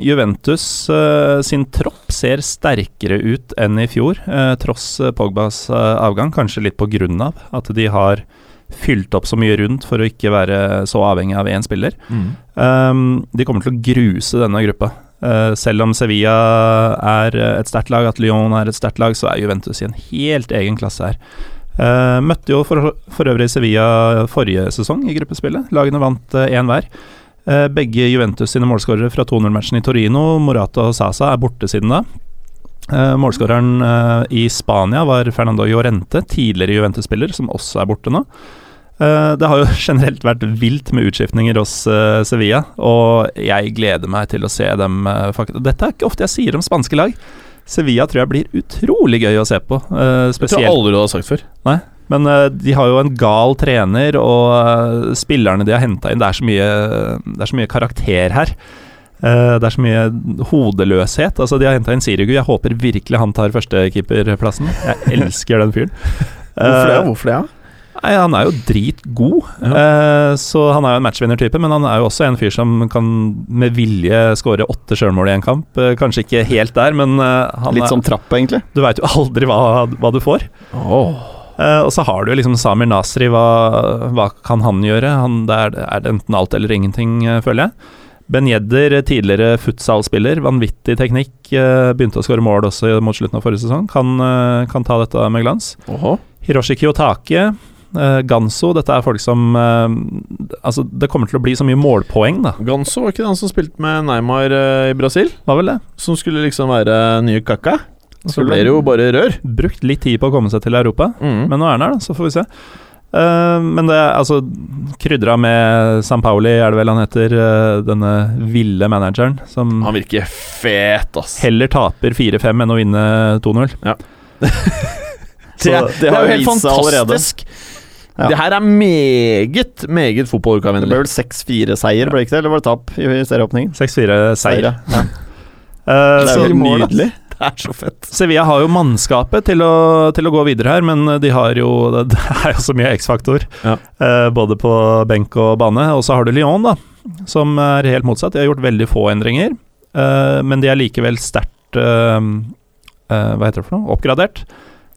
Juventus uh, sin tropp ser sterkere ut enn i fjor, uh, tross Pogbas uh, avgang. Kanskje litt på grunn av at de har fylt opp så mye rundt for å ikke være så avhengig av én spiller. Um, de kommer til å gruse denne gruppa. Uh, selv om Sevilla er et sterkt lag, at Lyon er et sterkt lag, så er Juventus i en helt egen klasse her. Uh, møtte jo for, for øvrig Sevilla forrige sesong i gruppespillet. Lagene vant én hver. Uh, begge Juventus sine målskårere fra 2-0-matchen i Torino, Morata og Sasa, er borte siden da. Uh, målskåreren uh, i Spania var Fernando Llorente, tidligere Juventus-spiller, som også er borte nå. Eh, det har jo generelt vært vilt med utskiftninger hos eh, Sevilla, og jeg gleder meg til å se dem eh, Dette er ikke ofte jeg sier om spanske lag. Sevilla tror jeg blir utrolig gøy å se på. Det Jeg tror jeg aldri du har sagt før. Men eh, de har jo en gal trener, og eh, spillerne de har henta inn Det er så mye, det er så mye karakter her. Eh, det er så mye hodeløshet. Altså De har henta inn Sirigu. Jeg håper virkelig han tar førstekeeperplassen. Jeg elsker den fyren. Hvorfor det? Eh, Hvorfor det? Ja? Nei, Han er jo dritgod, eh, så han er jo en matchvinner-type. Men han er jo også en fyr som kan med vilje skåre åtte sjølmål i en kamp. Eh, kanskje ikke helt der, men eh, han Litt som trapp, egentlig. du veit jo aldri hva, hva du får. Oh. Eh, og så har du jo liksom Samir Nasri, hva, hva kan han gjøre? Han, det er, er det enten alt eller ingenting, eh, føler jeg. Ben Jedder, tidligere futsal-spiller, vanvittig teknikk. eh, begynte å skåre mål også mot slutten av forrige sesong. Kan, kan ta dette med glans. Oho. Hiroshi Kiyotake, eh, Ganso, dette er folk som uh, Altså, det kommer til å bli så mye målpoeng, da. Ganso var ikke det han som spilte med Neymar uh, i Brasil? Var vel det. Som skulle liksom være nye Kaka? Så ble det jo bare rør. Brukt litt tid på å komme seg til Europa. Mm. Men nå er han her, da, så får vi se. Uh, men det er altså krydra med San Pauli, er det vel han heter, uh, denne ville manageren, som Han virker fet, ass. heller taper 4-5 enn å vinne 2-0. Det, det, det, har er jo helt fantastisk. allerede. Ja. Det her er meget, meget Det ble vel 6-4-seier, ble det ikke det? Eller var det tap i i serieåpningen? 6-4 seier. ja. uh, Det er jo nydelig. Det er så fett. Sevilla har jo mannskapet til å, til å gå videre her, men de har jo Det det er jo så mye X-faktor, Ja. uh, både på benk og bane. Og så har du Lyon, da, som er helt motsatt. De har gjort veldig få endringer, uh, men de er likevel sterkt Hva heter det for noe? Oppgradert.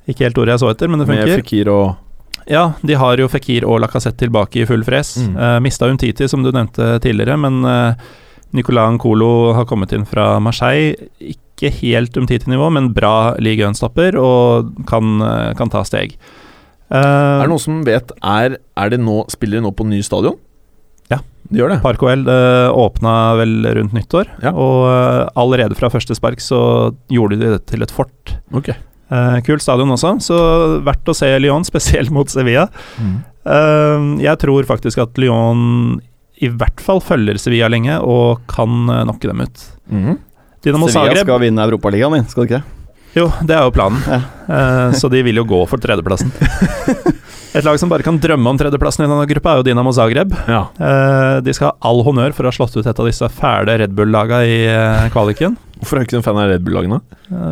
Ikke helt ordet jeg så etter, men det Med. Fikir og Ja, de har jo Fikir og Lacassette tilbake i full fres. Mm. Uh, mista Untiti, som du nevnte tidligere, men uh, Nicolas Nkolo har kommet inn fra Marseille. Ikke helt Umtiti-nivå, men bra Ligue 1-stopper og kan, eh, kan ta steg. Uh, Er det noen som vet Er, er det nå Spiller de nå på ny stadion? Ja. De gjør det. Park OL åpna vel rundt nyttår, Ja. og uh, allerede fra første spark så gjorde de det til et fort. Ok. Uh, kult stadion også, så verdt å se Lyon, spesielt mot Sevilla. Mm. Eh, jeg tror faktisk at Lyon i hvert fall følger Sevilla lenge og kan eh, knocke dem ut. Mm. Dynamo Sevilla Zagreb skal vinne Europaligaen, skal de ikke? Jo, det er jo planen. Ja. Eh, så de vil jo gå for tredjeplassen. Et lag som bare kan drømme om tredjeplassen i denne gruppa, er jo Dinamo Zagreb. Ja. Eh, de skal ha all honnør for å ha slått ut et av disse fæle Red Bull-laga i eh, kvaliken. Hvorfor er du ikke en fan av Red Bull-lagene?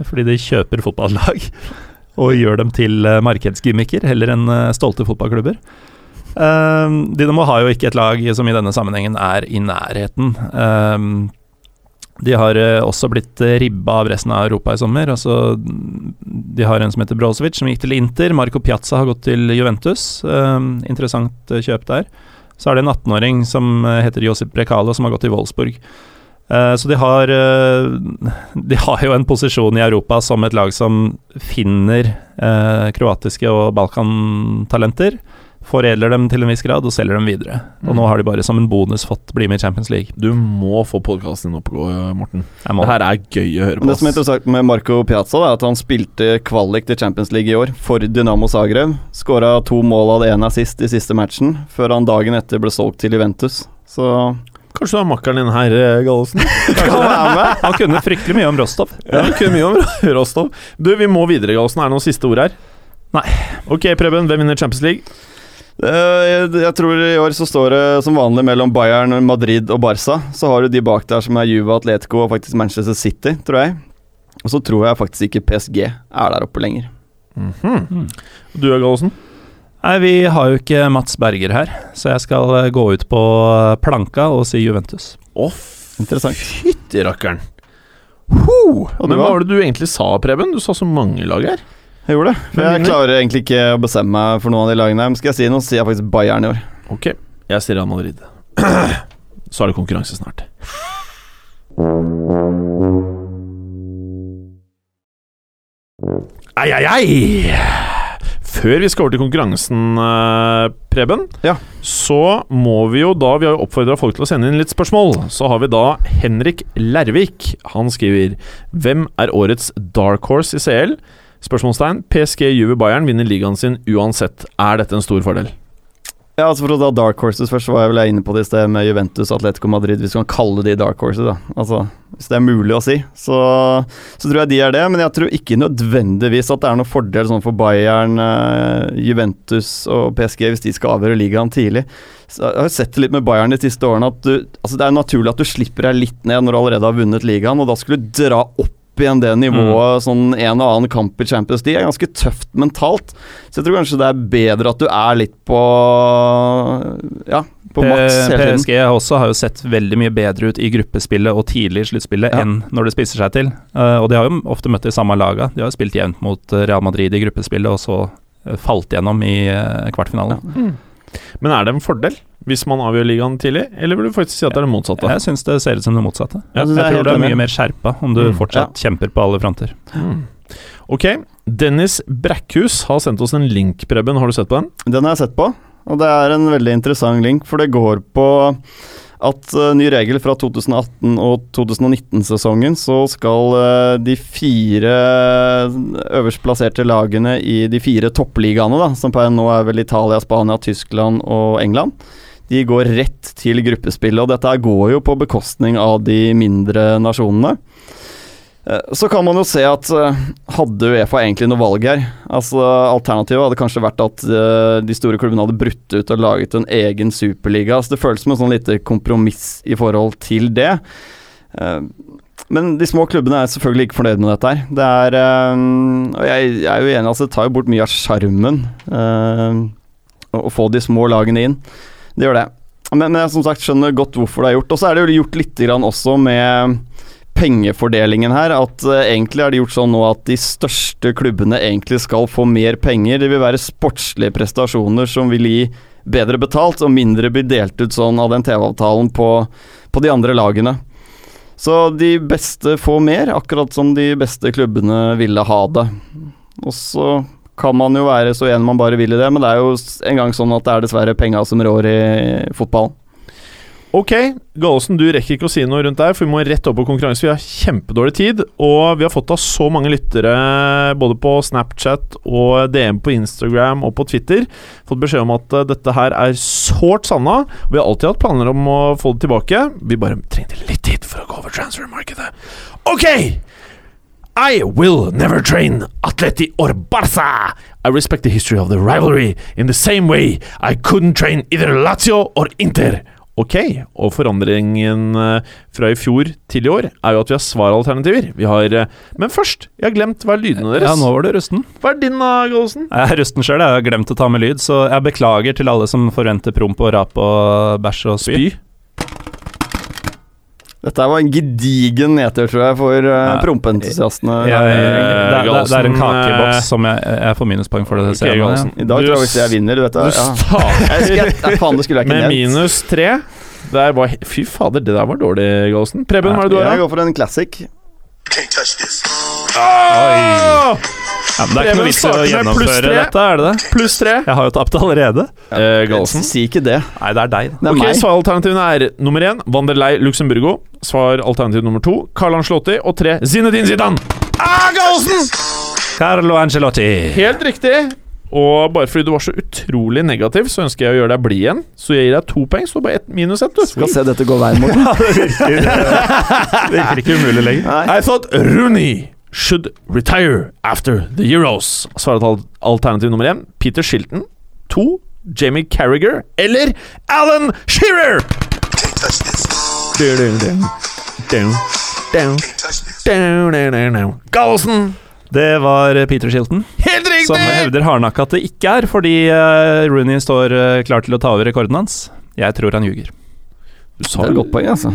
Fordi de kjøper fotballag og gjør dem til markedsgimmicker heller enn stolte fotballklubber. Dinamo har jo ikke et lag som i denne sammenhengen er i nærheten. De har eh, også blitt eh, ribba av resten av Europa i sommer. Altså, de har en som heter Brozovic, som gikk til Inter. Marco Piazza har gått til Juventus. Um, interessant kjøp der. Så er det en 18-åring som heter Josip Brekalo, som har gått til Wolfsburg. Uh, Så de har uh, De har jo en posisjon i Europa som et lag som finner uh, kroatiske og balkantalenter, foredler dem til en viss grad og selger dem videre. Og nå har de bare som en bonus fått bli med i Champions League. Du må få podkasten din opp å gå, Morten. Det her er gøy å høre på. det som er interessant med Marco Piazza, er at han spilte kvalik til Champions League i år for Dynamo Zagreb. Skåra to mål av det ene assist i siste matchen, før han dagen etter ble solgt til Juventus. Så Kanskje du har makkeren din her, eh, Gallosen? han. Han kunne fryktelig mye om Rostov. Ja, han kunne mye om Rostov. Du, vi må videre, Gallosen. Er det noen siste ord her? Nei. Ok, Preben. Hvem vinner Champions League? Eh, jeg, jeg tror i år så står det som vanlig mellom Bayern, Madrid og Barca. Så har du de bak der som er Juve, Atletico og faktisk Manchester City, tror jeg. Og så tror jeg faktisk ikke PSG er der oppe lenger. Mhm. Du, Gallosen? Nei, vi har jo ikke Mats Berger her, så jeg skal eh, gå ut på planka og si Juventus. Å, Interessant. fytti rakkeren. Ho! Men hva var det du egentlig sa, Preben? Du sa så mange lag her. Jeg gjorde det. For jeg klarer egentlig ikke å bestemme meg for noen av de lagene. Men skal jeg si noe, sier jeg faktisk Bayern i år. Ok, jeg sier Real Madrid. Så er det konkurranse snart. Ai, ai, ai! Før vi skal over til konkurransen, eh, Preben, Ja. så må vi jo da Vi har jo oppfordra folk til å sende inn litt spørsmål. Så har vi da Henrik Lervik. Han skriver Hvem er årets dark horse i CL? Spørsmålstegn. PSG, Juve, Bayern vinner ligaen sin uansett. Er dette en stor fordel? Ja, altså For å ta Dark Horses først, så var jeg vel inne på det i sted med Juventus Atletico Madrid, hvis man kan kalle de Dark Horses. da Altså, Hvis det er mulig å si, så, så tror jeg de er det. Men jeg tror ikke nødvendigvis at det er noen fordel sånn for Bayern, eh, Juventus og PSG hvis de skal avgjøre ligaen tidlig. Så jeg har sett det litt med Bayern de siste årene at du, altså det er naturlig at du slipper deg litt ned når du allerede har vunnet ligaen, og da skulle du dra opp igjen det nivået sånn en og annen kamp i Champions League er ganske tøft mentalt. Så jeg tror kanskje det er bedre at du er litt på Ja, på maks hele. PSG også har jo sett veldig mye bedre ut i gruppespillet og tidlig i sluttspillet Ja. enn når det spisser seg til. Uh, og de har jo ofte møtt de samme laga. De har jo spilt jevnt mot eh, Real Madrid i gruppespillet, og så eh, falt gjennom i kvartfinalen. Men er det en fordel hvis man avgjør ligaen tidlig, eller vil du faktisk si at det er det motsatte? Jeg syns det ser ut som det motsatte. Ja, Jeg synes Jeg tror det er mye mer skjerpa om du Mm. fortsatt kjemper på alle fronter. Mm. Ok, Dennis Brekkhus har sendt oss en link, Preben. Har du sett på den? Den har jeg sett på, og det er en veldig interessant link, for det går på at uh, ny regel fra 2018- og 2019-sesongen, så skal uh, de fire øverst plasserte lagene i de fire toppligaene, da, som per nå er vel Italia, Spania, Tyskland og England, de går rett til gruppespillet, og dette går jo på bekostning av de mindre nasjonene. Eh, Så kan man jo se at eh, hadde Uefa egentlig noe valg her? Altså Alternativet hadde kanskje vært at eh, de store klubbene hadde brutt ut og laget en egen superliga. Så det føles som en sånn lite kompromiss i forhold til det. Men de små klubbene er selvfølgelig ikke fornøyd med dette her. Det er Og jeg, er jo enig, altså det tar jo bort mye av sjarmen å få de små lagene inn. Det gjør det. Men, men jeg som sagt skjønner godt hvorfor det er gjort. Og så er det jo gjort litt grann også med pengefordelingen her. At uh, egentlig er det gjort sånn nå at de største klubbene egentlig skal få mer penger. Det vil være sportslige prestasjoner som vil gi bedre betalt, og mindre blir delt ut sånn av den TV-avtalen på, på de andre lagene. Så de beste får mer, akkurat som de beste klubbene ville ha det. Og så kan man jo være så enig man bare vil i det, men det er jo en gang sånn at det er dessverre penga som rår i fotballen. Ok, Gallosen, du rekker ikke å si noe rundt der, for vi må rett opp på konkurranse. Vi har kjempedårlig tid, og vi har fått av så mange lyttere både på Snapchat og DM på Instagram og på Twitter. Fått beskjed om at eh, dette her er sårt sanna. Vi har alltid hatt planer om å få det tilbake. Vi bare trengte litt tid for å gå over transfermarkedet. Ok! I will never train Atleti or Barca. I respect the history of the rivalry in the same way I couldn't train either Lazio or Inter. Ok, og forandringen eh, fra i fjor til i år er jo at vi har svaralternativer. Vi har eh, Men først, jeg har glemt hva er lydene deres. Ja, nå var du rusten. Hva er din, da, Gallosen? Jeg er rusten sjøl, jeg har glemt å ta med lyd, så jeg beklager til alle som forventer promp og rap og bæsj og spy. Spy. Dette var en gedigen nedtur, tror jeg, for uh, Ja. prompeentusiastene. Det, er, det, er, det er en eh, kakeboks som jeg, jeg får minuspoeng for. det, det ser jeg nå, ja. Gallosen. I dag tror jeg hvis jeg vinner, du vet Du det. Ja. starter det skulle jeg ikke med minus tre. Det er bare, fy fader, det der var dårlig, Gallosen. Preben, hva er det du har? Jeg går for en classic. Can't touch this. Åh! Ja, men det er ikke noe vits i å gjennomføre dette, er det det? Pluss tre. Jeg har jo tapt allerede. Eh, Gallosen. Si ikke det. Nei, det er deg. Det er Ok, meg. Svaralternativene er nummer én Vanderlei Luxemburgo. Svaralternativ nummer to Carl Ancelotti. Og tre Zinedine Zidane. Ah, Galsen! Carlo Angelotti. Helt riktig. Og bare fordi du var så utrolig negativ, så ønsker jeg å gjøre deg blid igjen. Så jeg gir deg to poeng, så bare ett minus ett, du. Skal se dette gå veien, Morten. Det virker ikke umulig lenger. Nei. I thought Rooney should retire after the Euros. Svaret alternativ nummer én Peter Shilton. To Jamie Carragher. Eller Alan Shearer! Can't touch this. Down, down, down, down, Touch this. down, down, down, down. Gallosen! Det var Peter Shilton, Helt riktig! som hevder hardnakka at det ikke er, fordi eh, Rooney står eh, klar til å ta over rekorden hans. Jeg tror han ljuger. Du Det er et godt poeng, altså.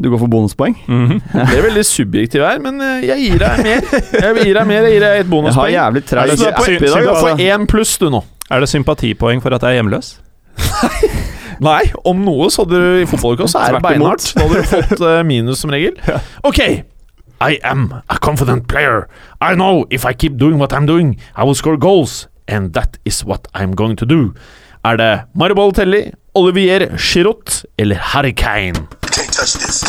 Du går for bonuspoeng? Mhm. Det er veldig subjektiv her, men eh, jeg gir deg mer. Jeg gir deg mer, jeg gir deg et bonuspoeng. Jeg har jævlig treig du er på, én pluss, du nå. Er det sympatipoeng for at jeg er hjemløs? Nei, om noe så hadde du i fotballuka, så er det beinhardt. Da hadde du fått eh, minus som regel. Ok. I am a confident player. I know if I keep doing what I'm doing, I will score goals. And that is what I'm going to do. Er det Mario Balotelli, Olivier Giroud eller Harry Kane? Can't touch this.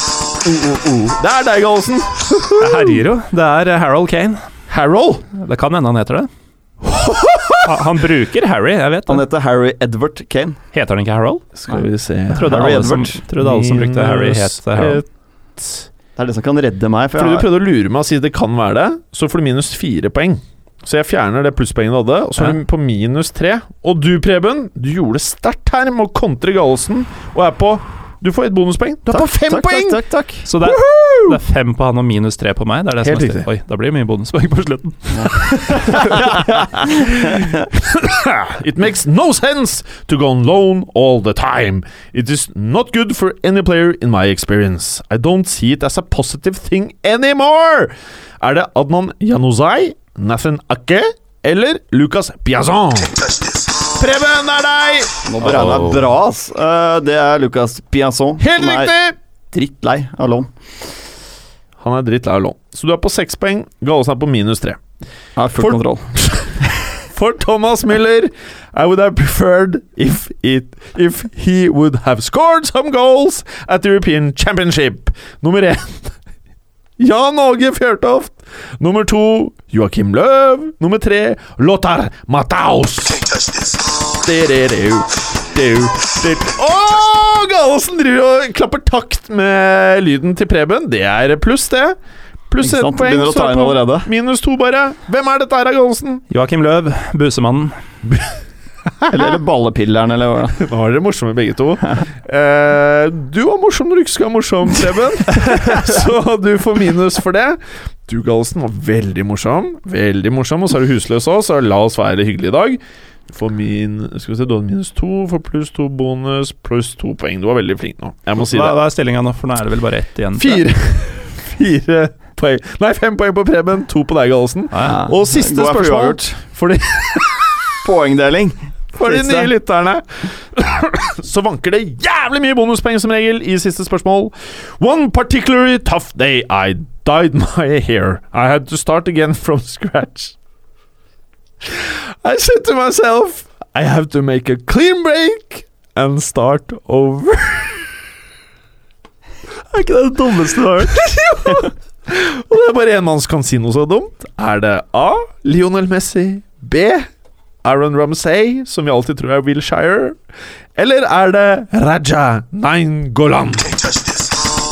Det er deg, Gallosen. Det herjer jo. Det er eh, Harold Kane. Harold. Det kan hende han heter det. Han, han bruker Harry, jeg vet Han heter Harry Edward Kane. Heter han ikke Harold? Skal vi se Jeg trodde Harry alle, som, Edward. trodde alle som brukte Harry, het Harold. Det er det som kan redde meg. For Fordi du prøvde å lure meg og si det kan være det, så får du minus fire poeng. Så jeg fjerner det plusspoenget du hadde, og så er Ja. du på minus tre. Og du, Preben, du gjorde det sterkt her med å kontre Gallosen, og er på Du får et bonuspoeng. Du er på fem takk, poeng! Takk, takk, takk. Så det er, det er fem på han og minus tre på meg? Det er det Helt som er riktig. Oi, da blir det mye bonuspoeng på slutten. It makes no sense to go on loan all the time. It is not good for any player in my experience. I don't see it as a positive thing anymore. Er det Adnan Januzaj, Nathan Akke eller Lucas Piazon? Preben, det er deg! Nå beregner jeg bra, ass. Eh, det er Lucas Piazon. Helt riktig! drittlei av lån. Han er drittlei av lån. Så du er på seks poeng. Gallosen er på minus tre. Jeg har full For- kontroll. For Thomas Miller, I would have preferred if it if he would have scored some goals at the European Championship. Nummer én Jan Åge Fjørtoft. Nummer to Joakim Løv. Nummer tre Lothar Mataus. Å. Åh, Gallosen driver og klapper takt med lyden til Preben. Det er pluss, det. Pluss ett poeng. Minus to, bare. Hvem er dette her, Gallosen? Joakim Løv, busemannen. Eller, eller ballepilleren, eller hva. Nå var dere morsomme begge to. Eh, du var morsom når du ikke skal være morsom, Preben. så du får minus for det. Du, Galsen, var veldig morsom. Veldig morsom, og så er du husløs òg, så la oss være hyggelige i dag. Du får min Skal vi se, du hadde minus to, for pluss to bonus, pluss to poeng. Du var veldig flink nå. Jeg må si Hva, det. hva er stillinga nå, for nå er det vel bare ett igjen? Fire Fire poeng Nei, fem poeng på Preben, to på deg, Gallosen. Ja, ja. Og siste for spørsmål Fordi for de, Poengdeling. For de nye lytterne. Så vanker det jævlig mye bonuspenger som regel i siste spørsmål. One particularly tough day I dyed my hair. I had to start again from scratch. I said to myself, I have to make a clean break and start over. er ikke det det dummeste du har hørt? Og det er bare én mann som kan si noe så dumt. Er det A. Lionel Messi? B. Aaron Ramsay, som vi alltid tror er Wilshire? Eller er det Raja Nangolan? Can't touch.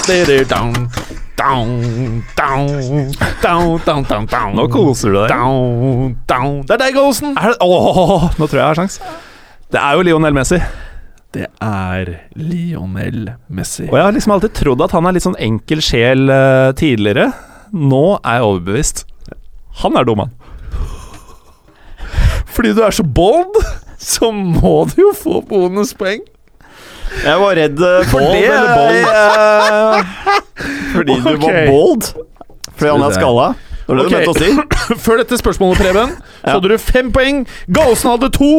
Down, down, down, down, down, down, down. Nå koser du deg. Down, down. Det er deg, Olsen! Er det, åh, nå tror jeg jeg har sjans. Det er jo Lionel Messi. Det er Lionel Messi. Og jeg har liksom alltid trodd at han er litt sånn enkel sjel eh, tidligere. Nå er jeg overbevist. Han er dum, han. Fordi du er så bold, så må du jo få bonuspoeng. Jeg var redd eh, for Bold det. eller bold? eh, fordi du var bold. Fordi han er skalla. Det var det Ok. du mente å si. Før dette spørsmålet, Preben, så Ja. hadde du fem poeng. Galsen hadde to.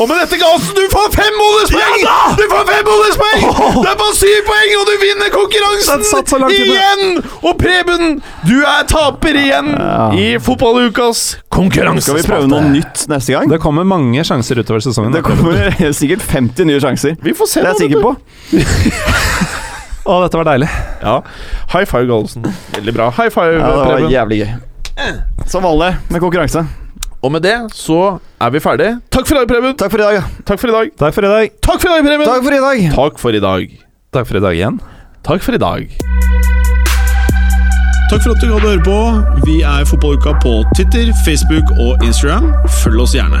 Og med dette, Galsen, du får fem bonuspoeng! du får fem bonuspoeng! Det er bare syv poeng, og du vinner konkurransen så igjen! Og Preben, du er taper igjen Ja. i Fotballukas konkurranse. Skal vi prøve noe nytt neste gang? Det kommer mange sjanser utover sesongen. Det kommer sikkert 50 nye sjanser. Vi får se. Det er jeg sikker på. Å, dette var deilig. Ja. High five, Gallosen. Veldig bra. High five, Ja, det var Preben. jævlig gøy. Som vanlig med konkurranse. Og med det så er vi ferdig. Takk for i dag, Preben. Takk for i dag. ja. Takk for i dag. Takk for i dag. Takk for i dag, Preben. Takk for i dag. Takk for i dag. Takk for i dag igjen. Takk for i dag. Takk for at du gadd å høre på. Vi er Fotballuka på Twitter, Facebook og Instagram. Følg oss gjerne.